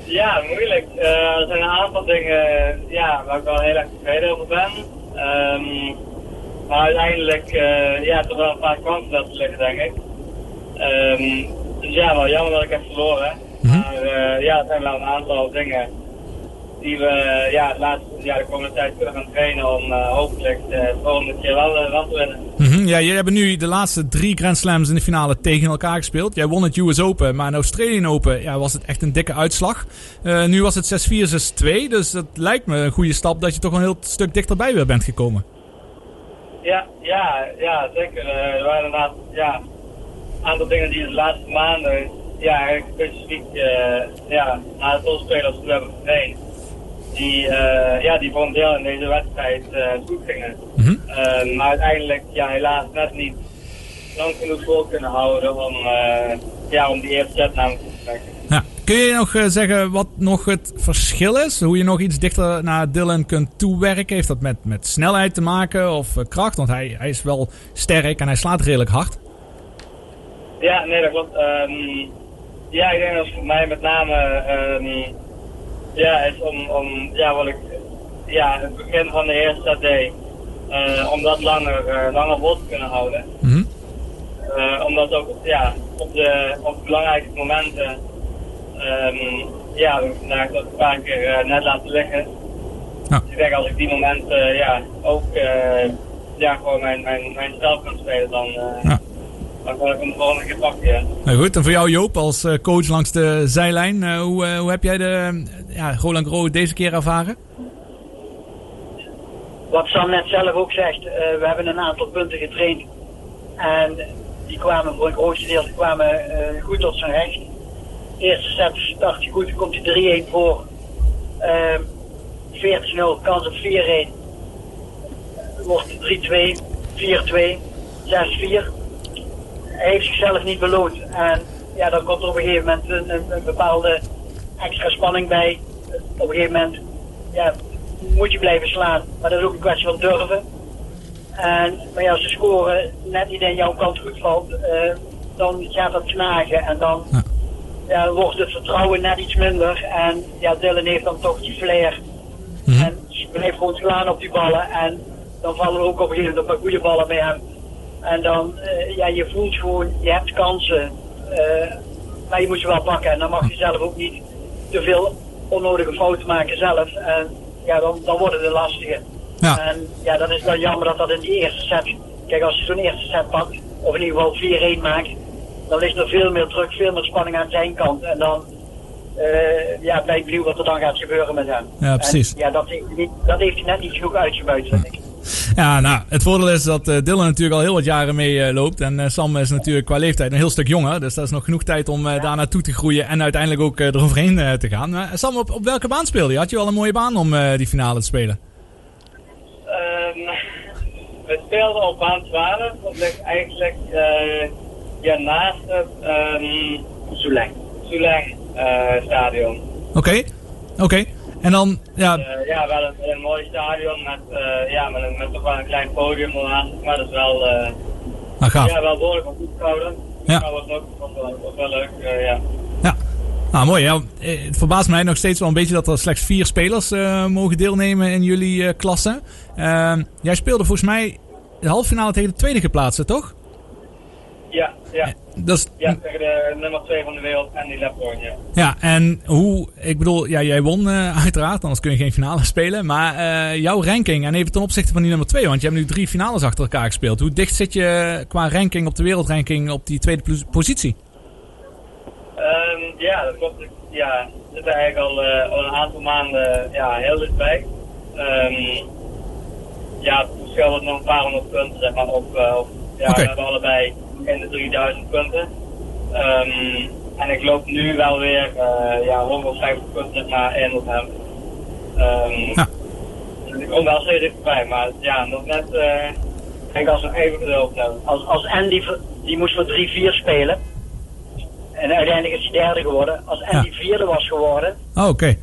ja, moeilijk. Eh, er zijn een aantal dingen ja, waar ik wel heel erg tevreden over ben. Ehm, maar uiteindelijk ja, toch wel een paar kansen laten liggen, denk ik. Ehm, dus ja, wel jammer dat ik heb verloren. Maar eh, ja, er zijn wel een aantal dingen die we ja, het laatste, ja, de komende tijd kunnen gaan trainen om eh, hopelijk de volgende keer wel, eh, wel te winnen. Mhm, ja, jullie hebben nu de laatste drie Grand Slams in de finale tegen elkaar gespeeld. Jij won het US Open, maar in Australian Open ja, was het echt een dikke uitslag. Eh, nu was het 6-4, 6-2, dus dat lijkt me een goede stap dat je toch een heel stuk dichterbij weer bent gekomen. Ja, ja, ja, zeker. Eh, er waren inderdaad ja, een aantal dingen die de laatste maanden, ja, eigenlijk specifiek eh, ja, topspelers die we hebben getraind, die, eh, ja, die voor een deel in deze wedstrijd eh, goed gingen. Eh, maar uiteindelijk, ja, helaas net niet lang genoeg vol kunnen houden om, ja, om die eerste set namelijk te trekken. Ja. Kun je nog zeggen wat nog het verschil is? Hoe je nog iets dichter naar Dylan kunt toewerken? Heeft dat met, met snelheid te maken of kracht? Want hij, hij is wel sterk en hij slaat redelijk hard. Ja, nee, dat klopt. Ehm, ja, ik denk dat voor mij met name ehm, ja, is om, om ja, wat ik ja, het begin van de eerste set deed, eh, om dat langer, eh, langer vol te kunnen houden. Eh, omdat ook ja, op, de, op de belangrijkste momenten ehm, ja, we vandaag dat een paar keer net laten liggen. Dus ik denk als ik die momenten ja, ook ja, gewoon mijn, mijn, mijn spel kan spelen, dan, dan kan ik hem de volgende keer pakken. Ja. Nou goed, en voor jou Joop als coach langs de zijlijn. hoe, hoe heb jij de ja, Roland Garros deze keer ervaren? Wat Sam net zelf ook zegt, eh, we hebben een aantal punten getraind. En die kwamen voor een groot gedeelte kwamen, eh, goed tot zijn recht. Eerste set start je goed, dan komt hij 3-1 voor. Ehm 14-0, kans op 4-1. Wordt 3-2, 4-2, 6-4. Hij heeft zichzelf niet beloond. En ja, dan komt er op een gegeven moment een bepaalde extra spanning bij. Op een gegeven moment ja, moet je blijven slaan. Maar dat is ook een kwestie van durven. En, maar ja, als de score net niet in jouw kant goed valt, eh, dan gaat dat knagen. En dan ja, wordt het vertrouwen net iets minder. En ja, Dylan heeft dan toch die flair. En blijft gewoon slaan op die ballen. En dan vallen er ook op een gegeven moment goede ballen bij hem. En dan, eh, ja, je voelt gewoon, je hebt kansen. eh, maar je moet ze wel pakken. En dan mag je zelf ook niet te veel onnodige fouten maken zelf. En ja, dan, dan worden de lastige. En ja, dan is het dan jammer dat dat in die eerste set... Kijk, als je zo'n eerste set pakt, of in ieder geval 4-1 maakt... dan ligt er veel meer druk, veel meer spanning aan zijn kant. En dan eh, ja, ben ik benieuwd wat er dan gaat gebeuren met hem. Ja, precies. En, ja, dat heeft, dat heeft hij net niet genoeg uitgebuit, vind ik. Ja, nou, het voordeel is dat eh, Dylan natuurlijk al heel wat jaren mee eh, loopt. En eh, Sam is natuurlijk qua leeftijd een heel stuk jonger. Dus dat is nog genoeg tijd om daar naartoe te groeien en uiteindelijk ook eroverheen te gaan. Sam, op, op welke baan speelde je? Had je wel een mooie baan om die finale te spelen? Ehm, we speelden op baan 12. Dat ligt eigenlijk eh, ja, naast het um, stadion. Oké, oké. En dan, ja, Eh, ja, wel een, een mooi stadion met, eh, ja, met, een, met toch wel een klein podium ernaast. Maar dat is wel, eh Ah, gaaf. ja, wel behoorlijk wat toeschouwen. Ja. Dat was ook was wel, leuk, ja. Nou, mooi. Ja. Het verbaast mij nog steeds wel een beetje dat er slechts vier spelers mogen deelnemen in jullie klasse. Jij speelde volgens mij de halve finale tegen de tweede geplaatste, toch? Ja, ja. Dat is, Ja, tegen de nummer 2 van de wereld, Andy Lepborn, ja. ja, en hoe, ik bedoel, ja, jij won eh, uiteraard, anders kun je geen finale spelen. Maar eh, jouw ranking, en even ten opzichte van die nummer 2, want je hebt nu drie finales achter elkaar gespeeld. Hoe dicht zit je qua ranking op de wereldranking op die tweede positie? Ehm, ja, dat klopt. Ja, we zitten eigenlijk al, eh, al een aantal maanden ja, heel dichtbij. Ehm ja, het verschil nog een paar honderd punten, zeg maar, op, eh, op ja, we hebben allebei in de 3000 punten. Ehm, en ik loop nu wel weer eh ja, 150 punten in op hem. Ehm Ja. dus ik kom wel steeds dichterbij, maar ja, nog net, eh ik denk als we even geduld hebben. Als, als Andy, die moest voor 3-4 spelen. En uiteindelijk is hij derde geworden. Als Andy vierde was geworden, Oh, oké.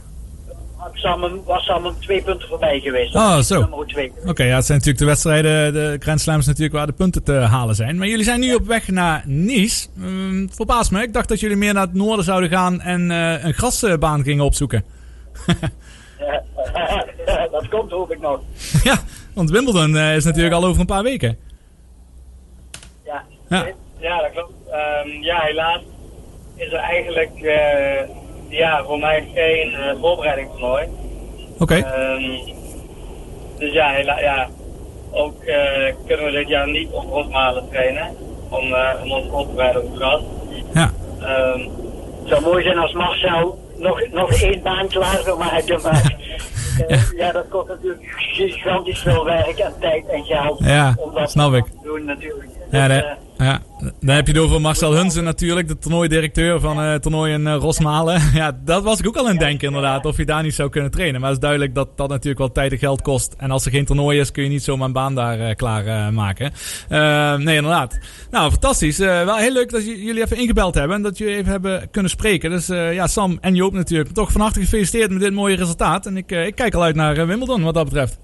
Was Sam hem twee punten voorbij geweest. Oh, zo. Oké, ja, het zijn natuurlijk de wedstrijden, de Grand Slams natuurlijk waar de punten te halen zijn. Maar jullie zijn nu op weg naar Nice. Um, verbaast me, ik dacht dat jullie meer naar het noorden zouden gaan en eh, een grasbaan gingen opzoeken. Dat komt hoop ik nog. ja, want Wimbledon eh, is natuurlijk al over een paar weken. Ja. Ja. Ja, dat klopt. Ehm, ja, helaas is er eigenlijk eh, ja, voor mij geen uh, voorbereidingstoernooi. Oké. Ehm, dus ja, hela ja ook eh, kunnen we dit jaar niet op Rosmalen trainen. Om, eh, om ons voor te bereiden op het gras. Ja. Ehm, Het zou mooi zijn als Marcel nog, nog één baan klaar zou maken. Maar eh, ja. dat kost natuurlijk gigantisch veel werk en tijd en geld. Ja, om dat snap ik. te doen natuurlijk. Ja, Dus, de- eh, ja, dan heb je het over Marcel Hunsen natuurlijk, de toernooidirecteur van eh toernooi in eh, Rosmalen. Ja, dat was ik ook al aan het denken inderdaad, of je daar niet zou kunnen trainen. Maar het is duidelijk dat dat natuurlijk wel tijd en geld kost. En als er geen toernooi is, kun je niet zomaar een baan daar eh, klaar eh, maken. Eh, nee, inderdaad. Nou, fantastisch. Eh, wel heel leuk dat jullie even ingebeld hebben en dat jullie even hebben kunnen spreken. Dus eh, ja, Sam en Joop natuurlijk. Toch van harte gefeliciteerd met dit mooie resultaat. En ik, eh, ik kijk al uit naar Wimbledon wat dat betreft.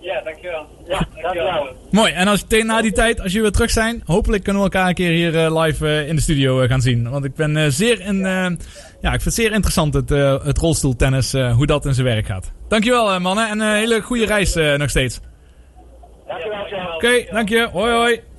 ja, dankjewel. Ja, dankjewel. Mooi. En als tegen na die tijd, als jullie weer terug zijn, hopelijk kunnen we elkaar een keer hier eh, live eh, in de studio eh, gaan zien. Want ik ben zeer in, ja, ik vind het zeer interessant het, het rolstoeltennis, hoe dat in zijn werk gaat. Dankjewel mannen en een hele goede reis nog steeds. Dankjewel. Oké, dank je. Hoi hoi.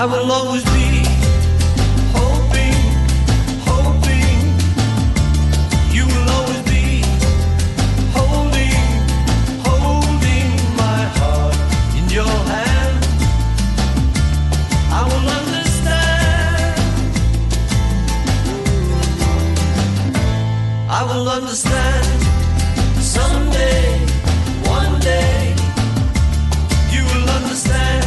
I will always be hoping, hoping. You will always be holding, holding my heart in your hand. I will understand. I will understand someday, one day. You will understand.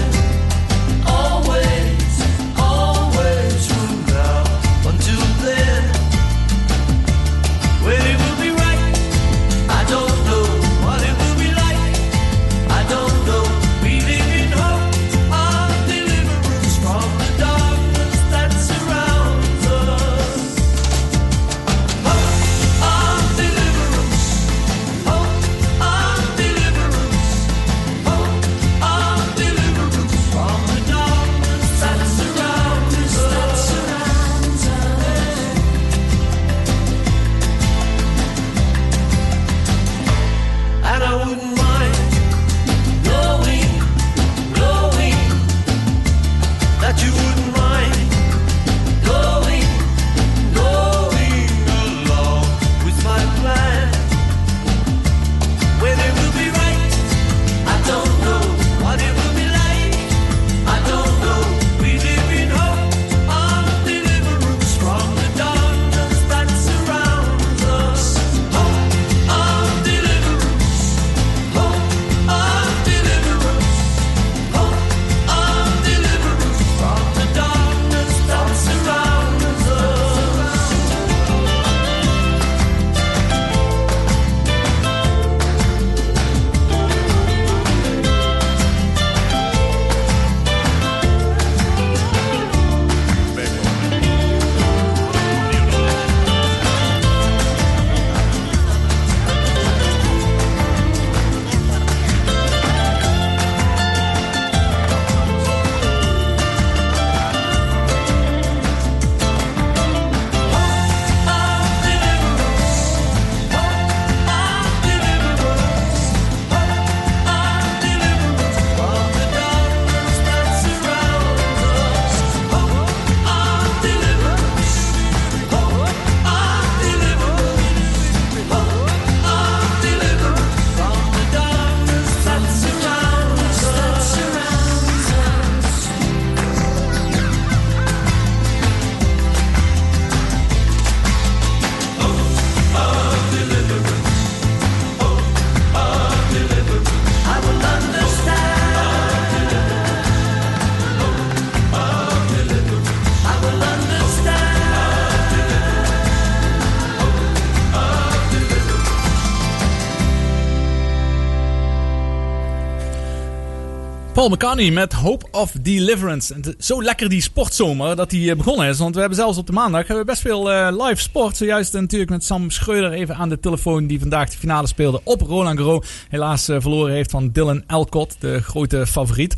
Paul McCartney met Hope of Deliverance. En zo lekker die sportzomer dat die eh, begonnen is. Want we hebben zelfs op de maandag hebben we best veel eh, live sport. Zojuist eh, natuurlijk met Sam Schreuder even aan de telefoon. Die vandaag de finale speelde op Roland Garros. Helaas verloren heeft van Dylan Elcott, de grote favoriet.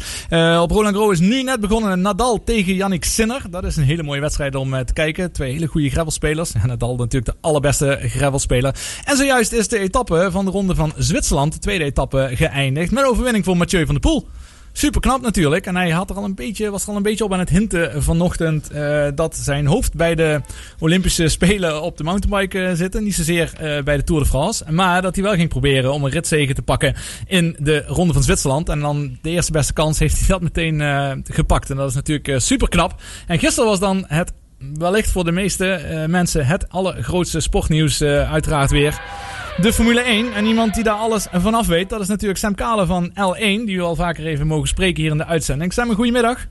Op Roland Garros is nu net begonnen Nadal tegen Yannick Sinner. Dat is een hele mooie wedstrijd om te kijken. Twee hele goede gravelspelers. Nadal natuurlijk de allerbeste gravelspeler. En zojuist is de etappe van de ronde van Zwitserland, de tweede etappe, geëindigd. Met overwinning voor Mathieu van der Poel. Super knap natuurlijk. En hij had er al een beetje, was er al een beetje op aan het hinten vanochtend eh, dat zijn hoofd bij de Olympische Spelen op de mountainbike eh, zitten. Niet zozeer eh, bij de Tour de France. Maar dat hij wel ging proberen om een ritzege te pakken in de Ronde van Zwitserland. En dan de eerste beste kans heeft hij dat meteen gepakt. En dat is natuurlijk super knap. En gisteren was dan het wellicht voor de meeste mensen het allergrootste sportnieuws uiteraard weer. De Formule 1. En iemand die daar alles vanaf weet, dat is natuurlijk Sam Kalen van L1. Die we al vaker even mogen spreken hier in de uitzending. Sam, een goedemiddag.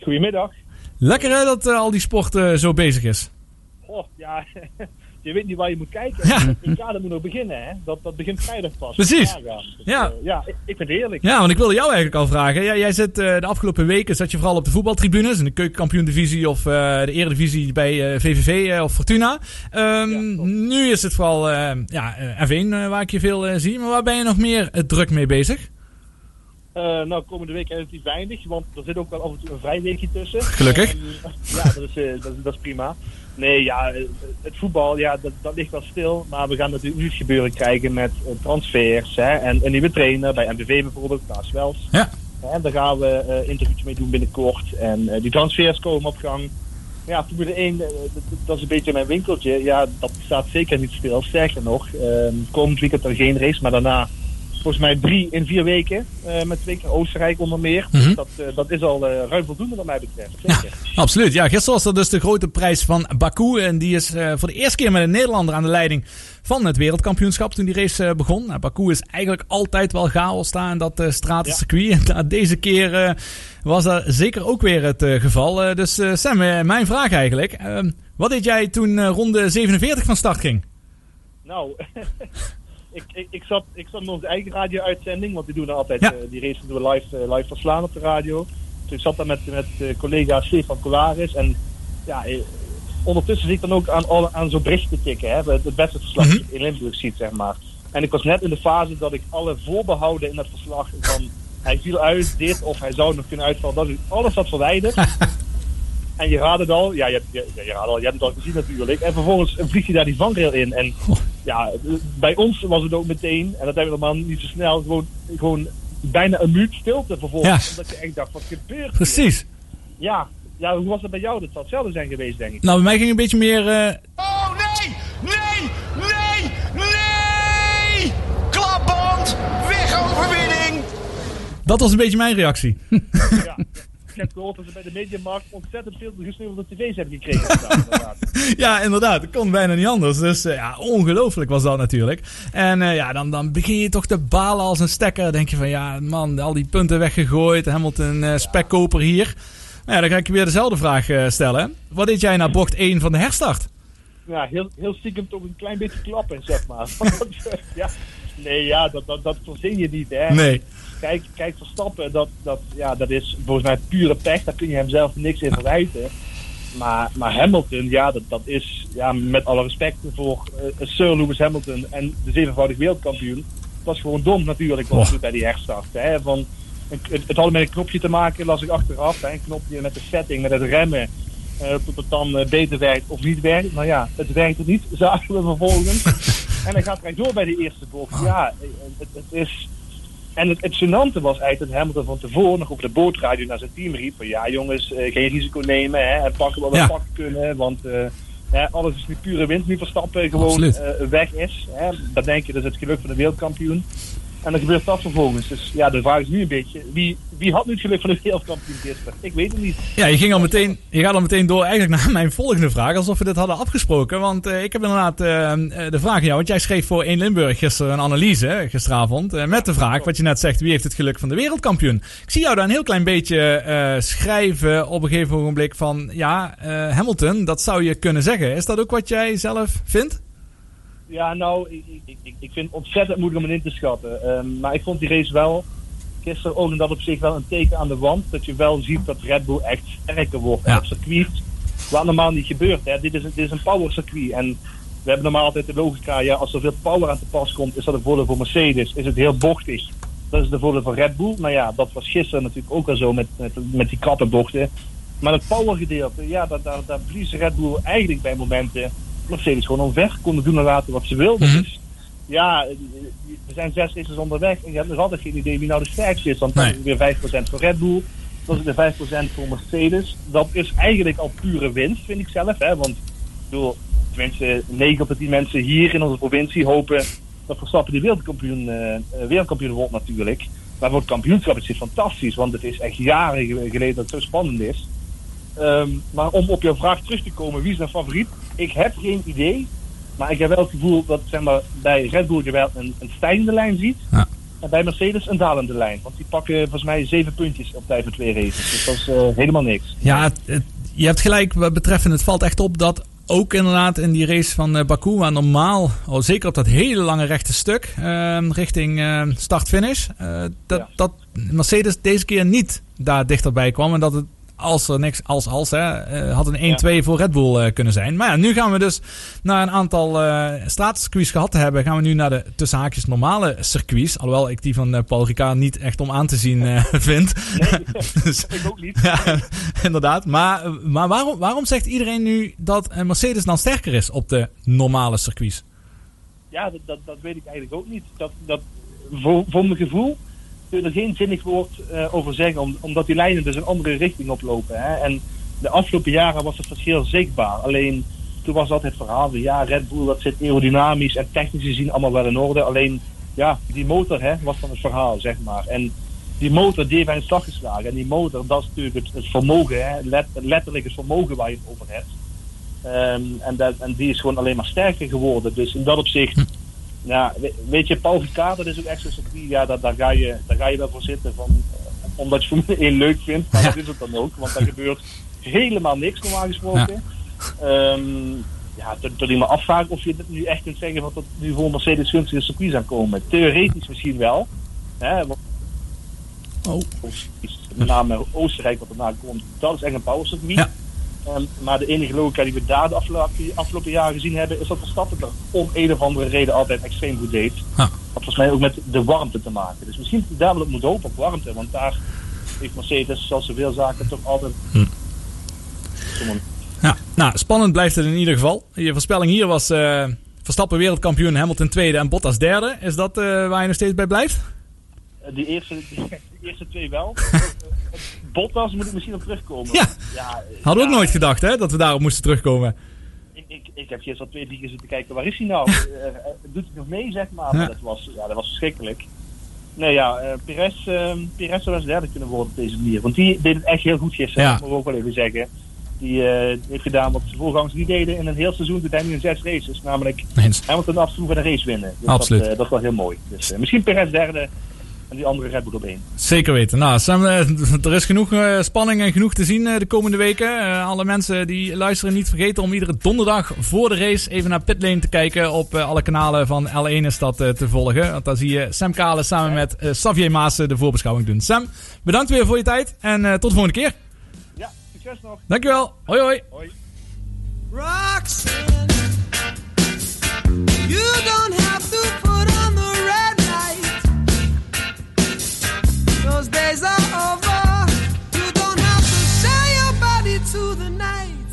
Goedemiddag. Lekker hè dat eh, al die sport eh, zo bezig is. Oh, ja, je weet niet waar je moet kijken. Ja. Ik ga er moet nog beginnen, hè. Dat, dat begint vrijdag pas. Precies. Ja, dus, Ja. eh, ja, ik, ik vind het heerlijk. Ja, want ik wilde jou eigenlijk al vragen. Ja, jij zit eh, de afgelopen weken zat je vooral op de voetbaltribunes. In de keukenkampioen-divisie of eh, de eredivisie bij VVV of Fortuna. Ehm, nu is het vooral ja, eh, F1 eh, waar ik je veel zie. Maar waar ben je nog meer druk mee bezig? Nou, komende week relatief weinig, want er zit ook wel af en toe een vrijweekje tussen. Gelukkig. Ja, dat is, dat, is- dat is prima. Nee, ja, het voetbal, ja, dat, dat ligt wel stil. Maar we gaan natuurlijk nieuwsgebeuren krijgen met eh, transfers hè, en een nieuwe trainer bij MVV bijvoorbeeld, Klaas Wels. Ja. Hè, daar gaan we eh interviewtjes mee doen binnenkort. En eh, die transfers komen op gang. Ja, Formule 1, eh, dat, dat is een beetje mijn winkeltje. Ja, dat staat zeker niet stil. Sterker nog, eh, komend weekend er geen race, maar daarna volgens mij drie in vier weken. eh, met twee keer Oostenrijk onder meer. Dus dat, eh, dat is al eh, ruim voldoende wat mij betreft. Zeker. Absoluut. Ja, gisteren was er dus de grote prijs van Baku. En die is voor de eerste keer met een Nederlander aan de leiding van het wereldkampioenschap toen die race begon. Nou, Baku is eigenlijk altijd wel chaos daar in dat stratencircuit. En deze keer was dat zeker ook weer het geval. Dus Sam, mijn vraag eigenlijk. Wat deed jij toen ronde 47 van start ging? Nou, ik, ik, ik, zat, ik zat in onze eigen radio-uitzending, want die doen altijd, Ja. eh, die races doen we live, eh, live verslaan op de radio. Dus ik zat daar met, met eh, collega Stefan Colaris en ja, ondertussen zit ik dan ook aan, aan zo'n bericht te tikken, hè, het, beste verslag dat je in Limburg ziet, zeg maar. En ik was net in de fase dat ik alle voorbehouden in dat verslag van hij viel uit, dit of hij zou nog kunnen uitvallen, dat is alles wat verwijderd. En je raadt het al, ja, je, hebt- je, je, je raadt al, je hebt het al gezien natuurlijk. En vervolgens vliegt hij daar die vangrail in. En ja, bij ons was het ook meteen, en dat hebben we normaal niet zo snel, gewoon, gewoon bijna een minuut stilte vervolgens. Ja. Omdat je echt dacht, wat gebeurt hier? Precies. Ja, ja, hoe was dat bij jou? Dat zal hetzelfde zijn geweest, denk ik. Nou, bij mij ging een beetje meer... eh, Oh nee! Nee! Nee! Nee! Klapband! Wegoverwinning! dat was een beetje mijn reactie. Ja. Ik heb gehoord dat ze bij de Mediamarkt ontzettend veel gesneuvelde tv's hebben gekregen. vandaag. Ja, inderdaad. Het kon bijna niet anders. Dus eh, ja, ongelooflijk was dat natuurlijk. En eh, ja, dan, dan begin je toch te balen als een stekker. Dan denk je van, ja man, al die punten weggegooid. Hamilton eh spekkoper hier. Nou ja, dan ga ik je weer dezelfde vraag stellen. Wat deed jij naar bocht 1 van de herstart? ja, heel, heel stiekem toch een klein beetje klappen, zeg maar. Ja, nee, ja, dat, dat, dat verzin je niet, hè. Nee. Kijk, kijk Verstappen, dat, dat, ja, dat is volgens mij pure pech. Daar kun je hem zelf niks in verwijten. Maar, maar Hamilton, ja, dat, dat is, ja, met alle respect voor eh, Sir Lewis Hamilton en de zevenvoudig wereldkampioen. Het was gewoon dom natuurlijk wat hij doet bij die herstart. Hè, van, het, het had met een knopje te maken, las ik achteraf. Hè, een knopje met de setting, met het remmen. eh, tot het dan eh, beter werkt of niet werkt. Nou ja, het werkte niet, zagen we vervolgens. en hij gaat recht door bij de eerste bocht. Ja, het, het is... En het, het gênante was eigenlijk dat Hamilton van tevoren nog op de bootradio naar zijn team riep van ja jongens, eh, geen risico nemen hè, en pakken wat we Ja. pakken kunnen, want eh, hè, alles is nu pure winst, nu Verstappen gewoon eh, weg is. Hè. Dat denk je, dat is het geluk van de wereldkampioen. En dan gebeurt dat vervolgens. Dus ja, de vraag is nu een beetje, wie, wie had nu het geluk van de wereldkampioen gisteren? Ik weet het niet. Ja, je, ging al meteen, je gaat al meteen door eigenlijk naar mijn volgende vraag. Alsof we dit hadden afgesproken. Want eh, ik heb inderdaad eh, eh, de vraag aan jou. Want jij schreef voor 1 Limburg gisteren een analyse, gisteravond. met de vraag, wat je net zegt, wie heeft het geluk van de wereldkampioen? Ik zie jou daar een heel klein beetje schrijven op een gegeven ogenblik van... Ja, Hamilton, dat zou je kunnen zeggen. Is dat ook wat jij zelf vindt? Ja, nou, ik, ik, ik, ik vind het ontzettend moeilijk om het in te schatten. Ehm, maar ik vond die race wel, gisteren ook in dat op zich wel een teken aan de wand. Dat je wel ziet dat Red Bull echt sterker wordt Ja. op circuit. Wat normaal niet gebeurt. Hè. Dit, is, een- dit is een power circuit. En we hebben normaal altijd de logica, ja, als er veel power aan te pas komt, is dat een voordeel voor Mercedes. Is het heel bochtig. Dat is de voordeel van Red Bull. Maar ja, dat was gisteren natuurlijk ook al zo met, met, met die krappe bochten. Maar het power gedeelte, ja, daar, daar, daar verliest Red Bull eigenlijk bij momenten Mercedes gewoon omver. Konden doen en laten wat ze wilden. Mhm. Dus ja, er zijn zes races onderweg en je hebt nog altijd geen idee wie nou de sterkste is. Want dan Nee. is het weer 5% voor Red Bull. Dan is het weer 5% voor Mercedes. Dat is eigenlijk al pure winst, vind ik zelf. Hè? Want bedoel, tenminste, 9 op de 10 mensen hier in onze provincie hopen dat Verstappen de wereldkampioen, eh, eh, wereldkampioen wordt natuurlijk. Maar voor het kampioenschap is dit fantastisch, want het is echt jaren ge- geleden dat het zo spannend is. Ehm, maar om op jouw vraag terug te komen, wie is mijn favoriet? Ik heb geen idee. Maar ik heb wel het gevoel dat zeg maar, bij Red Bull je wel een, een stijgende lijn ziet. Ja. En bij Mercedes een dalende lijn. Want die pakken volgens mij zeven puntjes op tijd van twee races. Dus dat is eh, helemaal niks. Ja, het- het- je hebt gelijk wat betreffend. Het valt echt op dat ook inderdaad in die race van eh, Baku, waar normaal, oh, zeker op dat hele lange rechte stuk, ehm, richting ehm, start-finish, eh, dat, Ja. dat Mercedes deze keer niet daar dichterbij kwam. En dat het, als er niks als als, hè, eh, had een 1-2 voor Red Bull eh, kunnen zijn. Maar ja, nu gaan we dus na een aantal eh straatcircuits gehad te hebben, gaan we nu naar de tussen haakjes normale circuits. Alhoewel ik die van Paul Ricard niet echt om aan te zien vind. Dus- ik ook niet. ja, inderdaad. Maar, maar waarom, waarom zegt iedereen nu dat Mercedes dan sterker is op de normale circuits? Ja, dat, dat, dat weet ik eigenlijk ook niet. Dat, dat, voor, voor mijn gevoel kun je er geen zinnig woord eh, over zeggen, om, omdat die lijnen dus een andere richting oplopen. Hè? En de afgelopen jaren was het verschil zichtbaar. Alleen toen was altijd het verhaal van ja, Red Bull dat zit aerodynamisch en technisch gezien allemaal wel in orde. Alleen ja, die motor hè, was dan het verhaal, zeg maar. En die motor die heeft een slag geslagen. En die motor, dat is natuurlijk het, vermogen, hè, let, letterlijk het vermogen waar je het over hebt. Ehm, en, dat, en die is gewoon alleen maar sterker geworden. Dus in dat opzicht, ja, we- weet je, Paul Ricard, dat is ook echt zo'n circuit, ja, daar, daar, ga je, daar ga je wel voor zitten. Van, eh, omdat je Formule 1 leuk vindt, maar dat is het dan ook. Want daar gebeurt helemaal niks normaal gesproken. Ja, tot, tot ik me afvraag of je nu echt kunt zeggen dat er nu voor Mercedes gunstige circuits aan komen. Theoretisch misschien wel. Hè, want Oh. met name Oostenrijk wat erna komt, dat is echt een powercircuit. Ehm, maar de enige logica die we daar de afgelopen, afgelopen jaren gezien hebben, is dat Verstappen er om een of andere reden altijd extreem goed deed. Dat volgens mij ook met de warmte te maken. Dus misschien daar wel op moet hopen op warmte, want daar heeft Mercedes, zoals zoveel zaken, toch altijd. Ja, nou, spannend blijft het in ieder geval. Je voorspelling hier was eh, Verstappen wereldkampioen, Hamilton tweede en Bottas derde. Is dat eh, waar je nog steeds bij blijft? Eh, Die eerste, eerste twee wel. Bottas moet ik misschien op terugkomen. Ja. ja Hadden we ook nooit gedacht hè, dat we daarop moesten terugkomen. ik, ik, ik heb gisteren al twee keer zitten kijken, waar is hij nou? Eh, eh, doet hij nog mee, zeg maar? Maar dat, was, ja, dat was verschrikkelijk. Nee, ja, eh Perez, Perez zou wel eens derde kunnen worden op deze manier. Want die deed het echt heel goed gisteren, Ja. dat moet ik ook wel even zeggen. Die heeft gedaan wat zijn voorgangers niet deden in een heel seizoen. Toen in zes races. Namelijk Eens. Hamilton af en toe van een race winnen. Dus Absoluut. Dat, dat is wel heel mooi. Dus, misschien Perez derde en die andere Red Bull op één. Zeker weten. Nou, Sam, eh, er is genoeg eh, spanning en genoeg te zien eh, de komende weken. Eh, alle mensen die luisteren niet vergeten om iedere donderdag voor de race even naar Pitlane te kijken. Op alle kanalen van L1 is dat te volgen. Want daar zie je Sam Kalen samen met Xavier Maassen de voorbeschouwing doen. Sam, bedankt weer voor je tijd en eh, tot de volgende keer. Ja, succes nog. Dankjewel. Hoi hoi. Hoi. Roxanne, you don't Those days are over. You don't have to sell your body to the night.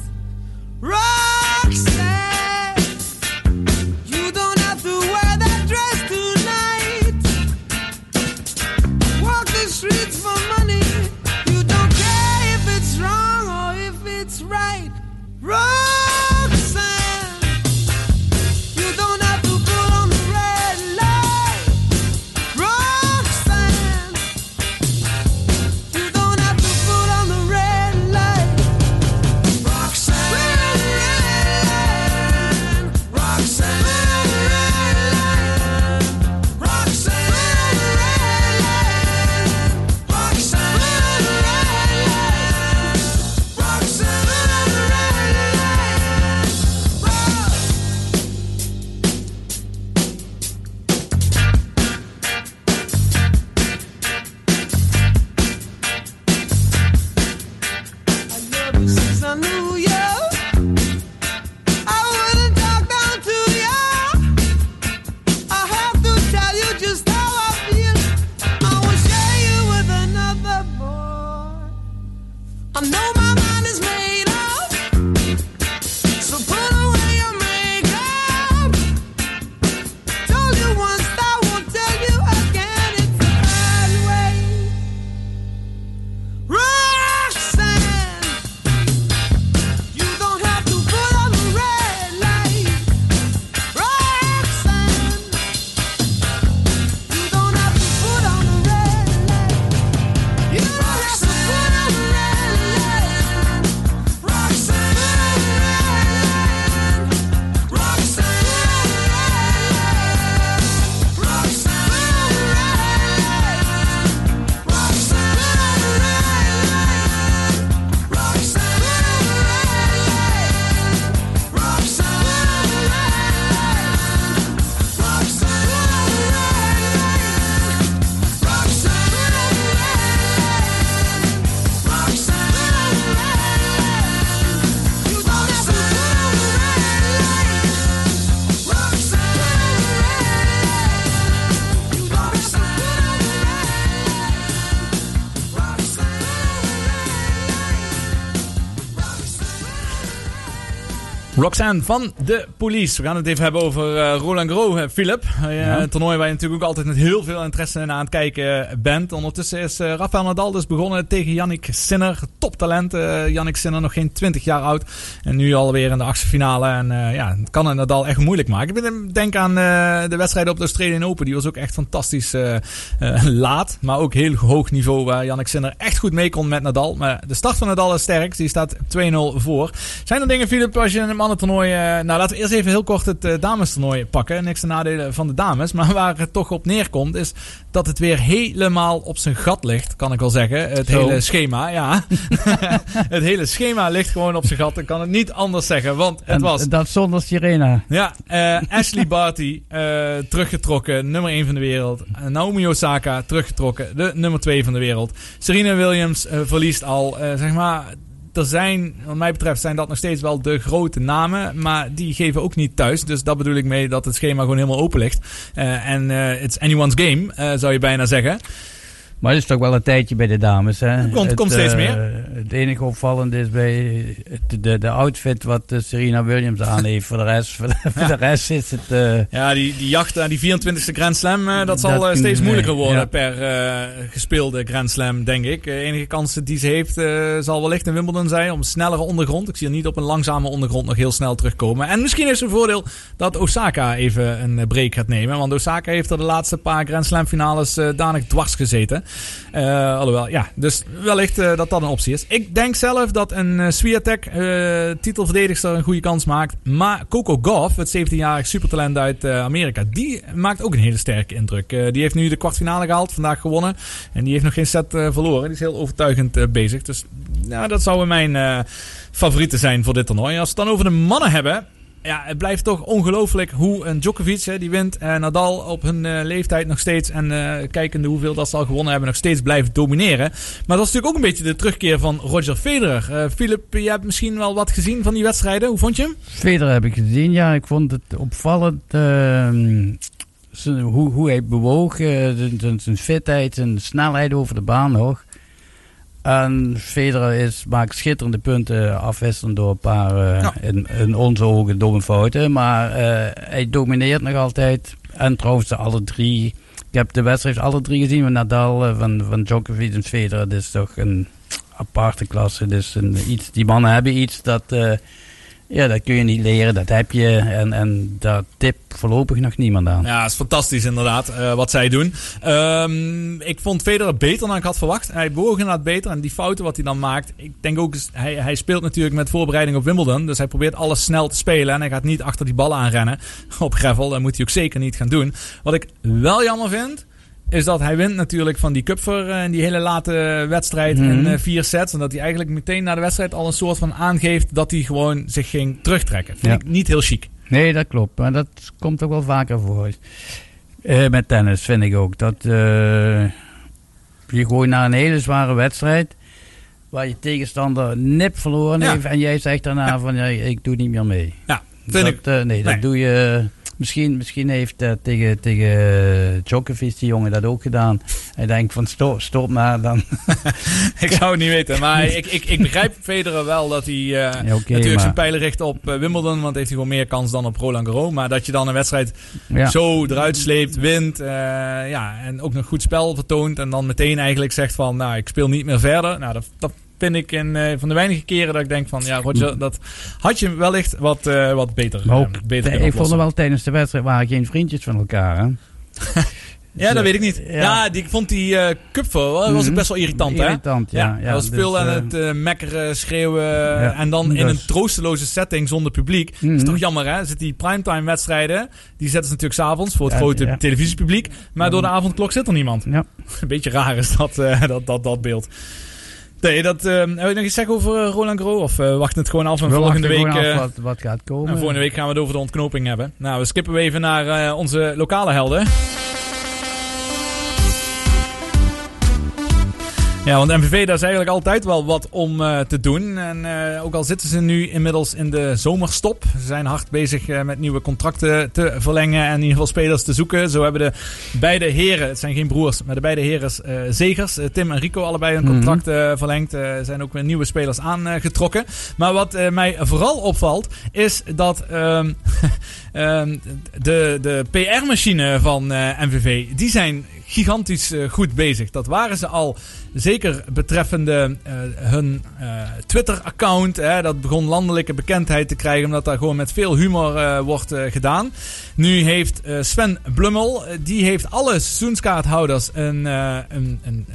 Roxanne van de Police. We gaan het even hebben over eh, Roland Garros, eh, Philip. Eh, Ja. Een toernooi waar je natuurlijk ook altijd met heel veel interesse in aan het kijken bent. Ondertussen is eh, Rafael Nadal dus begonnen tegen Yannick Sinner. Toptalent. eh Yannick Sinner nog geen 20 jaar oud. En nu alweer in de achtste finale. En eh, ja, het kan het Nadal echt moeilijk maken. Ik denk aan eh, de wedstrijd op de Australian Open. Die was ook echt fantastisch eh, eh, laat. Maar ook heel hoog niveau waar Yannick Sinner echt goed mee kon met Nadal. Maar de start van Nadal is sterk. Die staat 2-0 voor. Zijn er dingen, Philip, als je een mannentoernooi... eh, nou, laten we eerst even heel kort het eh, damestoernooi pakken. Niks te nadelen van de dames. Maar waar het toch op neerkomt is dat het weer helemaal op zijn gat ligt, kan ik wel zeggen. Het Zo. hele schema, ja. het hele schema ligt gewoon op zijn gat. Ik kan het niet anders zeggen, want het En was... dat zonder Sirena. Ja, eh, Ashley Barty teruggetrokken, nummer 1 van de wereld. Naomi Osaka teruggetrokken, de nummer 2 van de wereld. Serena Williams verliest al, zeg maar. Er zijn, wat mij betreft, zijn dat nog steeds wel de grote namen. Maar die geven ook niet thuis. Dus dat bedoel ik mee dat het schema gewoon helemaal open ligt. Eh, en eh, it's anyone's game, eh, zou je bijna zeggen. Maar het is toch wel een tijdje bij de dames, hè? Het komt- Het, komt steeds eh, meer. Het enige opvallende is bij het- de, de outfit wat eh, Serena Williams aan heeft. Voor de rest, voor de, voor de rest is het... eh, Ja, die, die jacht naar die 24e Grand Slam, eh, dat zal Dat eh, steeds moeilijker worden ja. per eh, gespeelde Grand Slam, denk ik. De enige kans die ze heeft eh, zal wellicht in Wimbledon zijn om snellere ondergrond. Ik zie haar niet op een langzame ondergrond nog heel snel terugkomen. En misschien is het een voordeel dat Osaka even een eh, break gaat nemen. Want Osaka heeft er de laatste paar Grand Slam finales eh danig dwars gezeten. Eh, alhoewel, ja, dus wellicht eh, dat dat een optie is. Ik denk zelf dat een uh, Swiatek, eh, titelverdedigster, een goede kans maakt. Maar Coco Gauff, het 17-jarig supertalent uit eh, Amerika, die maakt ook een hele sterke indruk. Eh, die heeft nu de kwartfinale gehaald, vandaag gewonnen. En die heeft nog geen set eh, verloren. Die is heel overtuigend eh, bezig. Dus nou, dat zouden mijn eh, favorieten zijn voor dit toernooi. Als we het dan over de mannen hebben. Ja, het blijft toch ongelooflijk hoe een Djokovic, hè, die wint, en Nadal op hun eh, leeftijd nog steeds, en eh, kijkende hoeveel dat ze al gewonnen hebben, nog steeds blijven domineren. Maar dat is natuurlijk ook een beetje de terugkeer van Roger Federer. Eh Philip, je hebt misschien wel wat gezien van die wedstrijden. Hoe vond je hem? Federer heb ik gezien, ja. Ik vond het opvallend ehm, hoe, hoe hij bewoog. eh, zijn- zijn- zijn fitheid, zijn snelheid over de baan nog. En Federer is, maakt schitterende punten afwisselend door een paar, eh, in, in onze ogen, domme fouten. Maar eh, hij domineert nog altijd. En trouwens alle drie. Ik heb de wedstrijd alle drie gezien van Nadal, eh, van, van Djokovic en Federer. Dit is toch een aparte klasse. Dus een, iets, die mannen hebben iets dat... ja, dat kun je niet leren, dat heb je. En, en daar tip voorlopig nog niemand aan. Ja, het is fantastisch inderdaad eh, wat zij doen. Ehm, ik vond Federer beter dan ik had verwacht. Hij bewoog inderdaad beter. En die fouten wat hij dan maakt. Ik denk ook, hij, hij speelt natuurlijk met voorbereiding op Wimbledon. Dus hij probeert alles snel te spelen. En hij gaat niet achter die ballen aanrennen op gravel. Dat moet hij ook zeker niet gaan doen. Wat ik wel jammer vind... Is dat hij wint natuurlijk van die Kupfer in die hele late wedstrijd in Mhm. eh, vier sets. En dat hij eigenlijk meteen na de wedstrijd al een soort van aangeeft dat hij gewoon zich ging terugtrekken. Vind Ja. ik niet heel chic. Nee, dat klopt. Maar dat komt ook wel vaker voor. Eh, met tennis vind ik ook. Dat eh, je gewoon naar een hele zware wedstrijd. Waar je tegenstander nip verloren Ja. heeft. En jij zegt daarna van ja, ik doe niet meer mee. Ja, vind dat, ik. eh, nee, dat doe je. Misschien, misschien heeft tegen, tegen eh, Djokovic die jongen dat ook gedaan. Hij denkt van stop, stop maar dan. ik zou het niet weten. Maar ik, ik, ik begrijp Federer wel dat hij eh, Ja, natuurlijk maar- zijn pijlen richt op eh, Wimbledon. Want heeft hij gewoon meer kans dan op Roland Garros. Maar dat je dan een wedstrijd Ja. zo eruit sleept, wint. ja, en ook nog goed spel vertoont. En dan meteen eigenlijk zegt van, nou, ik speel niet meer verder. Nou, dat, dat vind ik in, eh, van de weinige keren dat ik denk van, ja, Roger, dat had je wellicht wat, eh, wat beter, eh, beter ik vond er wel tijdens de wedstrijd waren geen vriendjes van elkaar. Hè? Ja, dat weet ik niet. Ja, Ja. die, ik vond die Kupfer wel- was Mhm. best wel irritant, hè? Irritant, ja. Hij ja, was veel dus, aan eh, het mekkeren, schreeuwen. Ja, en dan in een troosteloze setting zonder publiek. Dat is Mhm. toch jammer, hè? Zit die primetime wedstrijden, die zetten ze natuurlijk s'avonds voor het Ja, grote ja. televisiepubliek. Maar door de avondklok zit er niemand. Ja. Een beetje raar is dat, dat, dat, dat beeld. Nee, dat, eh heb je nog iets zeggen over eh, Roland Garros? Of eh wachten het gewoon af en we volgende week... af wat, wat gaat komen. en volgende week gaan we het over de ontknoping hebben. Nou, we skippen even naar onze lokale helden. Ja, want MVV, daar is eigenlijk altijd wel wat om eh, te doen. En eh, ook al zitten ze nu inmiddels in de zomerstop. Ze zijn hard bezig eh, met nieuwe contracten te verlengen en in ieder geval spelers te zoeken. Zo hebben de beide heren, het zijn geen broers, maar de beide heren Zegers, Tim en Rico, allebei hun Mhm. contract verlengd. Er zijn ook weer nieuwe spelers aangetrokken. Maar wat mij vooral opvalt, is dat ehm, ehm, de, de PR-machine van MVV, die zijn gigantisch goed bezig. Dat waren ze al zeker betreffende eh, hun eh, Twitter-account. Dat begon landelijke bekendheid te krijgen, omdat daar gewoon met veel humor eh, wordt gedaan. Nu heeft Sven Blummel, die heeft alle seizoenskaarthouders een, een, een, een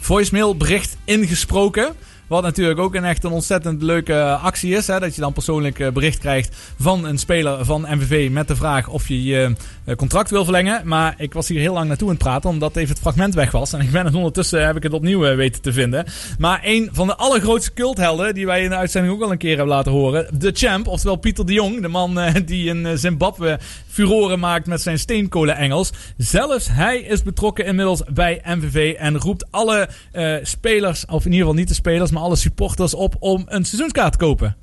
voicemailbericht ingesproken. Wat natuurlijk ook een echt een ontzettend leuke actie is. Hè? Dat je dan persoonlijk eh, bericht krijgt van een speler van MVV met de vraag of je je eh, contract wil verlengen. Maar ik was hier heel lang naartoe aan het praten omdat even het fragment weg was. En ik ben het ondertussen, heb ik het opnieuw eh, weten te vinden. Maar een van de allergrootste culthelden die wij in de uitzending ook al een keer hebben laten horen. De champ, oftewel Pieter de Jong. De man eh, die in eh, Zimbabwe furoren maakt met zijn steenkolen-Engels. Zelfs hij is betrokken inmiddels bij MVV en roept alle eh, spelers, of in ieder geval niet de spelers, maar alle supporters op om een seizoenskaart te kopen.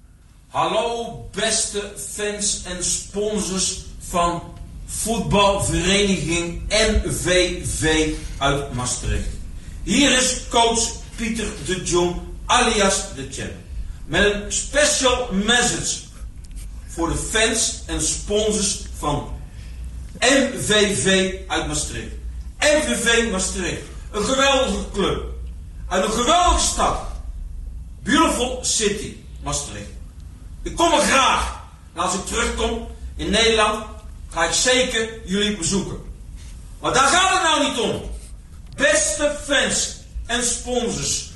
Hallo beste fans en sponsors van voetbalvereniging NVV uit Maastricht. Hier is coach Pieter de Jong alias de Champ. Met een special message voor de fans en sponsors van MVV uit Maastricht. MVV Maastricht. Een geweldige club. Uit een geweldige stad. Beautiful City, Maastricht. Ik kom er graag. En als ik terugkom in Nederland, ga ik zeker jullie bezoeken. Maar daar gaat het nou niet om. Beste fans en sponsors,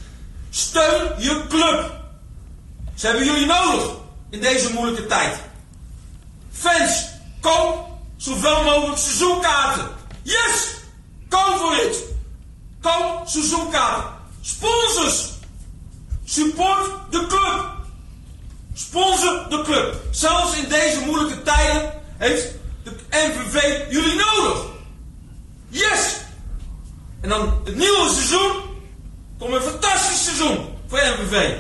steun je club. Ze hebben jullie nodig in deze moeilijke tijd. Fans, koop zoveel mogelijk seizoenkaarten. Yes! Go for it! Koop seizoenkaarten. Sponsors, support de club. Sponsor de club. Zelfs in deze moeilijke tijden heeft de MVV jullie nodig. Yes! En dan het nieuwe seizoen komt een fantastisch seizoen voor MVV.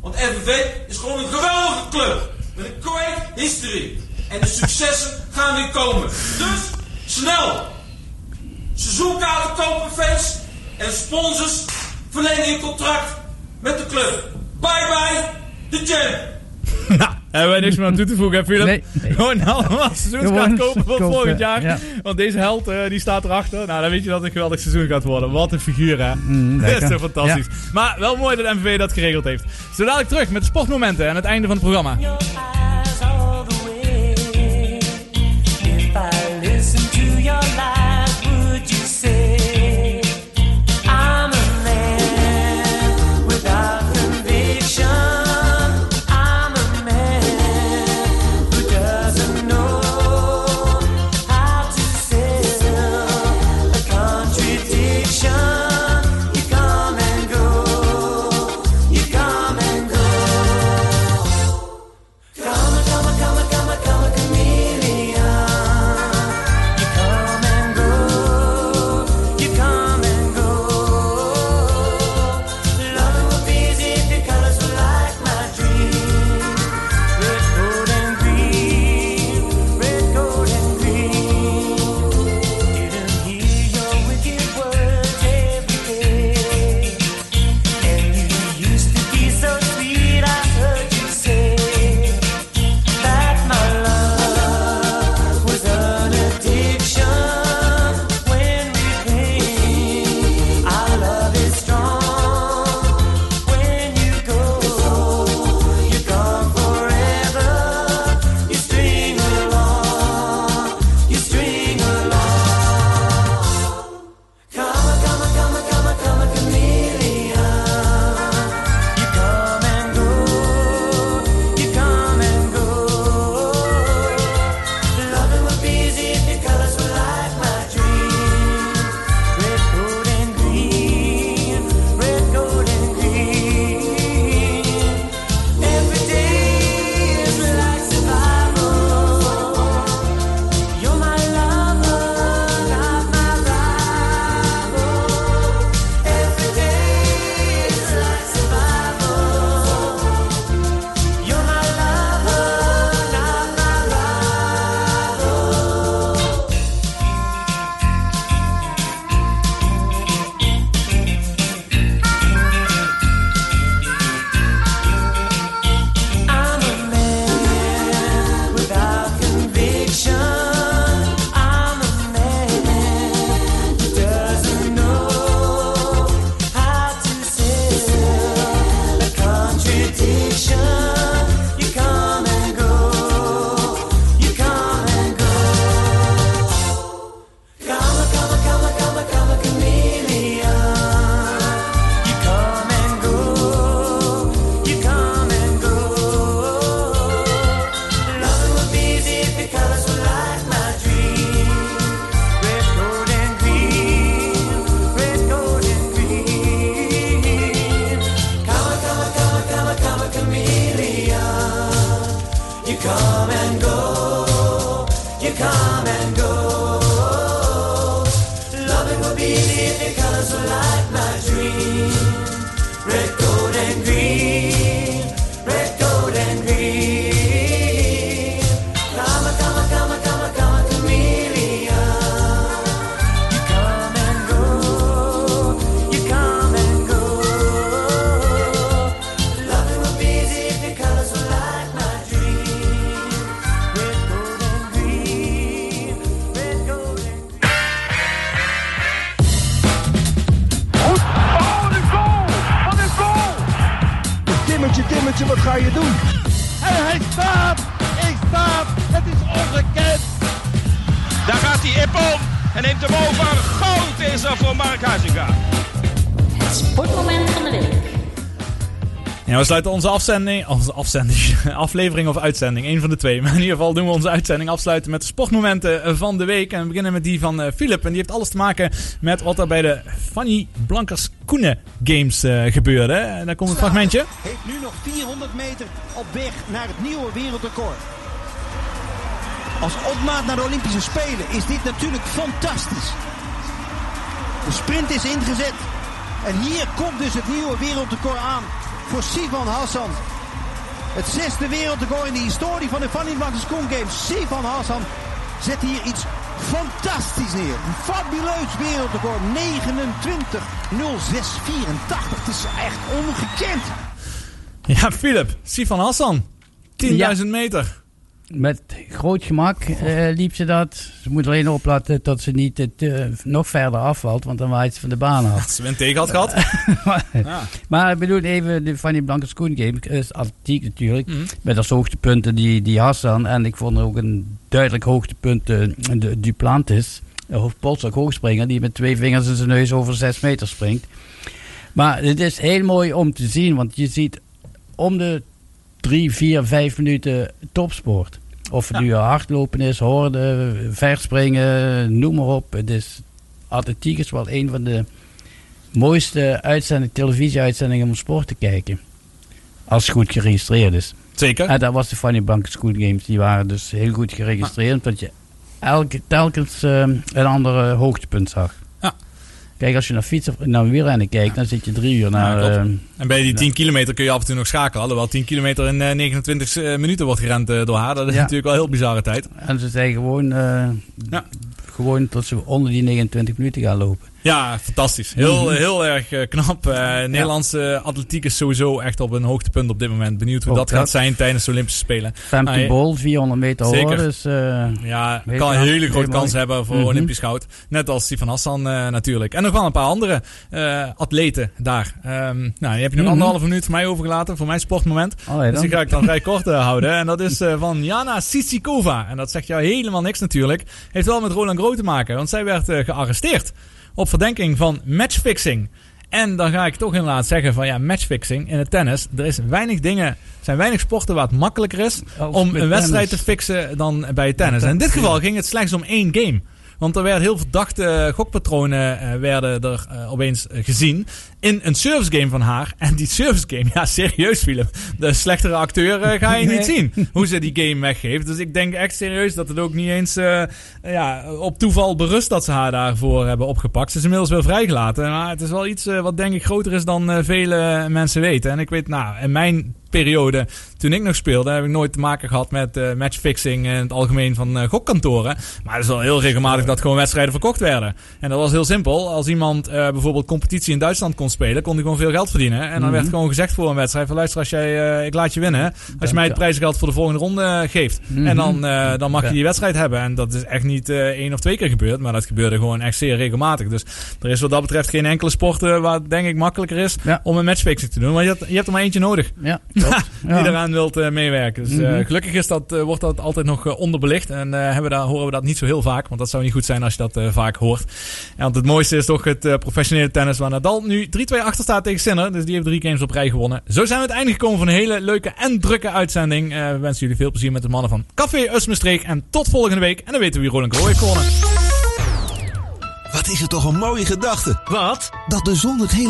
Want MVV is gewoon een geweldige club. Met een great history. En de successen gaan weer komen. Dus snel. Seizoenkaarten kopen fans. En sponsors verlengen je contract met de club. Bye bye, de champ. nou, hebben wij niks meer aan toe te voegen, hè, Philip? Nee, nee. Gewoon allemaal seizoenskaart kopen voor kopen, volgend jaar. ja. Want deze held, eh, die staat erachter. Nou, dan weet je dat het een geweldig seizoen gaat worden. Wat een figuur, hè? Mm, dat is zo fantastisch. Maar wel mooi dat MVV dat geregeld heeft. Zo dadelijk terug met de sportmomenten aan het einde van het programma. If I listen to your lies, we sluiten onze afzending, onze afzending, aflevering of uitzending, één van de twee. Maar in ieder geval doen we onze uitzending afsluiten met de sportmomenten van de week. En we beginnen met die van eh, Philip. En die heeft alles te maken met wat er bij de Fanny Blankers Koenen Games eh, gebeurde. En daar komt een fragmentje. Heeft nu nog 400 meter op weg naar het nieuwe wereldrecord. Als opmaat naar de Olympische Spelen is dit natuurlijk fantastisch. De sprint is ingezet. En hier komt dus het nieuwe wereldrecord aan voor Sivan Hassan. Het zesde wereldrecord in de historie van de Fanny Blankers Koen Games. Sivan Hassan zet hier iets fantastisch neer. Een fabuleus wereldrecord. 29.06.84. Het is echt ongekend. Ja, Philip, Sifan Hassan. 10.000 meter. Met groot gemak eh, liep ze dat. Ze moet alleen opletten dat ze niet het, eh, nog verder afvalt, want dan waait ze van de baan af. Als ze een tegen had gehad. Ja. Maar ik bedoel even de Fanny Blanke Schoen Game. is atletiek natuurlijk. Mhm. Met als hoogtepunten die, die Hassan. En ik vond er ook een duidelijk hoogtepunt eh, de Duplantis. Een polstok hoogspringer die met twee vingers in zijn neus over zes meter springt. Maar het is heel mooi om te zien. Want je ziet om de drie, vier, vijf minuten topsport. Of het nu hardlopen is, horden, verspringen, noem maar op. Het is, atletiek is wel een van de mooiste uitzending, televisieuitzendingen om sport te kijken. Als het goed geregistreerd is. Zeker. En dat was de Funny Bank School Games. Die waren dus heel goed geregistreerd. Omdat je elke, telkens eh, een ander hoogtepunt zag. Kijk, als je naar fietsen naar wielrennen kijkt, dan zit je drie uur naar... klopt. eh, En bij die ja. 10 kilometer kun je af en toe nog schakelen. Alhoewel 10 kilometer in eh, 29 minuten wordt gerend eh, door haar. Dat is Ja. natuurlijk wel een heel bizarre tijd. En ze zijn gewoon, eh, gewoon tot ze onder die 29 minuten gaan lopen. Ja, fantastisch. Heel, Mhm. heel erg eh, knap. Eh, Nederlandse atletiek is sowieso echt op een hoogtepunt op dit moment. Benieuwd hoe dat dat. gaat zijn tijdens de Olympische Spelen. Femke. Bol, 400 meter Zeker. Dus, eh, Ja, kan een hele grote mooi. kans hebben voor Mhm. Olympisch goud. Net als Stefan Hassan eh, natuurlijk. En nog wel een paar andere atleten daar. Ehm, nou, je nog Mhm. anderhalve minuut voor mij overgelaten. Voor mijn sportmoment. Allee, dus die ga ik dan vrij kort houden. En dat is van Jana Sisikova. En dat zegt jou helemaal niks natuurlijk. Heeft wel met Roland Groot te maken. Want zij werd gearresteerd. Op verdenking van matchfixing. En dan ga ik toch inderdaad zeggen van ja, matchfixing in het tennis. Er is weinig dingen, zijn weinig sporten waar het makkelijker is Als om een wedstrijd tennis. te fixen dan bij het tennis. En in dit geval ging het slechts om één game. Want er werden heel verdachte gokpatronen eh, werden er eh, opeens eh, gezien in een service game van haar. En die service game, ja serieus Philip, de slechtere acteur eh, ga je niet zien. Hoe ze die game weggeeft. Dus ik denk echt serieus dat het ook niet eens eh, ja, op toeval berust dat ze haar daarvoor hebben opgepakt. Ze is inmiddels wel vrijgelaten. Maar het is wel iets eh, wat denk ik groter is dan vele mensen weten. En ik weet, nou, in mijn periode, toen ik nog speelde, heb ik nooit te maken gehad met matchfixing in het algemeen van gokkantoren. Maar het is wel heel regelmatig dat gewoon wedstrijden verkocht werden. En dat was heel simpel. Als iemand bijvoorbeeld competitie in Duitsland kon spelen, kon hij gewoon veel geld verdienen. En dan Mhm. werd gewoon gezegd voor een wedstrijd van luister, als jij, eh, ik laat je winnen. Als je mij het prijzengeld voor de volgende ronde geeft. Mhm. En dan, eh, dan mag je die wedstrijd hebben. En dat is echt niet eh, één of twee keer gebeurd, maar dat gebeurde gewoon echt zeer regelmatig. Dus er is wat dat betreft geen enkele sport eh, waar het denk ik makkelijker is om een matchfixing te doen. Want je hebt, je hebt er maar eentje nodig. Ja, klopt. die Ja. eraan wilt eh, meewerken. Dus eh, Mhm. gelukkig is dat, eh, wordt dat altijd nog eh, onderbelicht. En eh, hebben we daar, horen we dat niet zo heel vaak. Want dat zou niet goed zijn als je dat eh, vaak hoort. En want het mooiste is toch het eh, professionele tennis. Waar Nadal nu 3-2 achter staat tegen Sinner. Dus die heeft drie games op rij gewonnen. Zo zijn we het einde gekomen van een hele leuke en drukke uitzending. Eh, we wensen jullie veel plezier met de mannen van Café Usmestreek. En tot volgende week. En dan weten we wie Roland heeft gewonnen. Wat is het toch een mooie gedachte. Wat? Dat de zon het hele